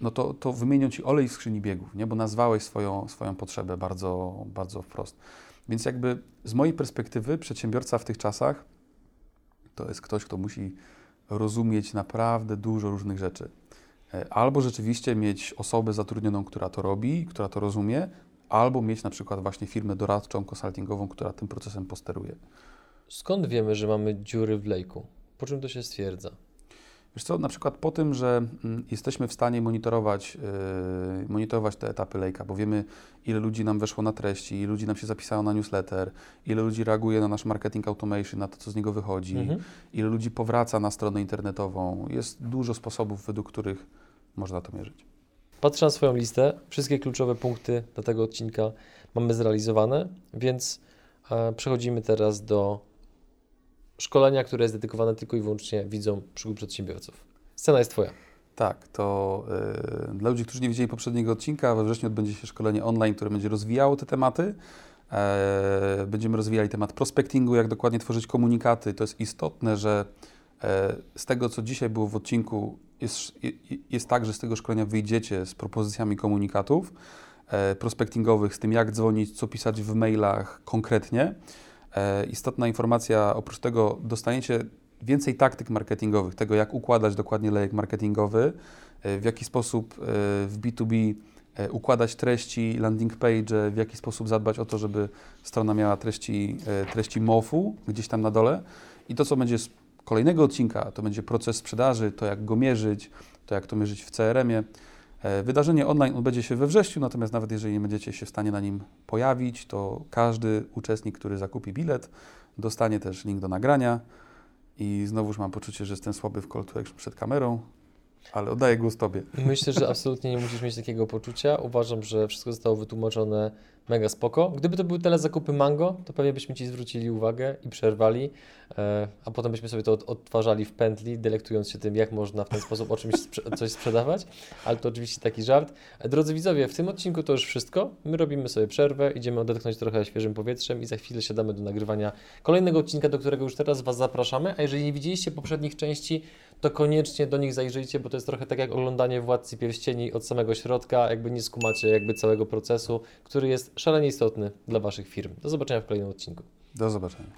no to, to wymienią ci olej w skrzyni biegów, nie? bo nazwałeś swoją, swoją potrzebę bardzo, bardzo wprost. Więc jakby z mojej perspektywy przedsiębiorca w tych czasach to jest ktoś, kto musi rozumieć naprawdę dużo różnych rzeczy. E, Albo rzeczywiście mieć osobę zatrudnioną, która to robi, która to rozumie, albo mieć na przykład właśnie firmę doradczą, konsultingową, która tym procesem posteruje. Skąd wiemy, że mamy dziury w lejku? Po czym to się stwierdza? Wiesz co, na przykład po tym, że mm, jesteśmy w stanie monitorować, yy, monitorować te etapy lejka, bo wiemy, ile ludzi nam weszło na treści, ile ludzi nam się zapisało na newsletter, ile ludzi reaguje na nasz marketing automation, na to, co z niego wychodzi, Mhm. ile ludzi powraca na stronę internetową. Jest dużo sposobów, według których można to mierzyć. Patrzę na swoją listę, wszystkie kluczowe punkty dla tego odcinka mamy zrealizowane, więc e, przechodzimy teraz do szkolenia, które jest dedykowane tylko i wyłącznie widzom przygód przedsiębiorców. Scena jest Twoja. Tak, to y, dla ludzi, którzy nie widzieli poprzedniego odcinka, we wrześniu odbędzie się szkolenie online, które będzie rozwijało te tematy. E, będziemy rozwijali temat prospectingu, jak dokładnie tworzyć komunikaty. To jest istotne, że e, z tego, co dzisiaj było w odcinku, jest, je- jest tak, że z tego szkolenia wyjdziecie z propozycjami komunikatów e, prospectingowych, z tym, jak dzwonić, co pisać w mailach konkretnie. E, istotna informacja, oprócz tego dostaniecie więcej taktyk marketingowych, tego jak układać dokładnie lejek marketingowy, e, w jaki sposób e, w B2B e, układać treści, landing page, w jaki sposób zadbać o to, żeby strona miała treści, e, treści MOF-u gdzieś tam na dole. I to, co będzie kolejnego odcinka, to będzie proces sprzedaży, to jak go mierzyć, to jak to mierzyć w CRM-ie. E, Wydarzenie online odbędzie się we wrześniu, natomiast nawet jeżeli nie będziecie się w stanie na nim pojawić, to każdy uczestnik, który zakupi bilet, dostanie też link do nagrania. I znowuż mam poczucie, że jestem słaby w call to action przed kamerą, ale oddaję głos Tobie. Myślę, że absolutnie nie musisz mieć takiego poczucia. Uważam, że wszystko zostało wytłumaczone mega spoko. Gdyby to były telezakupy Mango, to pewnie byśmy Ci zwrócili uwagę i przerwali, e, a potem byśmy sobie to od, odtwarzali w pętli, delektując się tym, jak można w ten sposób o czymś sprze- coś sprzedawać, ale to oczywiście taki żart. E, Drodzy widzowie, w tym odcinku to już wszystko. My robimy sobie przerwę, idziemy odetchnąć trochę świeżym powietrzem i za chwilę siadamy do nagrywania kolejnego odcinka, do którego już teraz Was zapraszamy, a jeżeli nie widzieliście poprzednich części, to koniecznie do nich zajrzyjcie, bo to jest trochę tak jak oglądanie Władcy Pierścieni od samego środka, jakby nie skumacie jakby całego procesu, który szalenie istotny dla Waszych firm. Do zobaczenia w kolejnym odcinku. Do zobaczenia.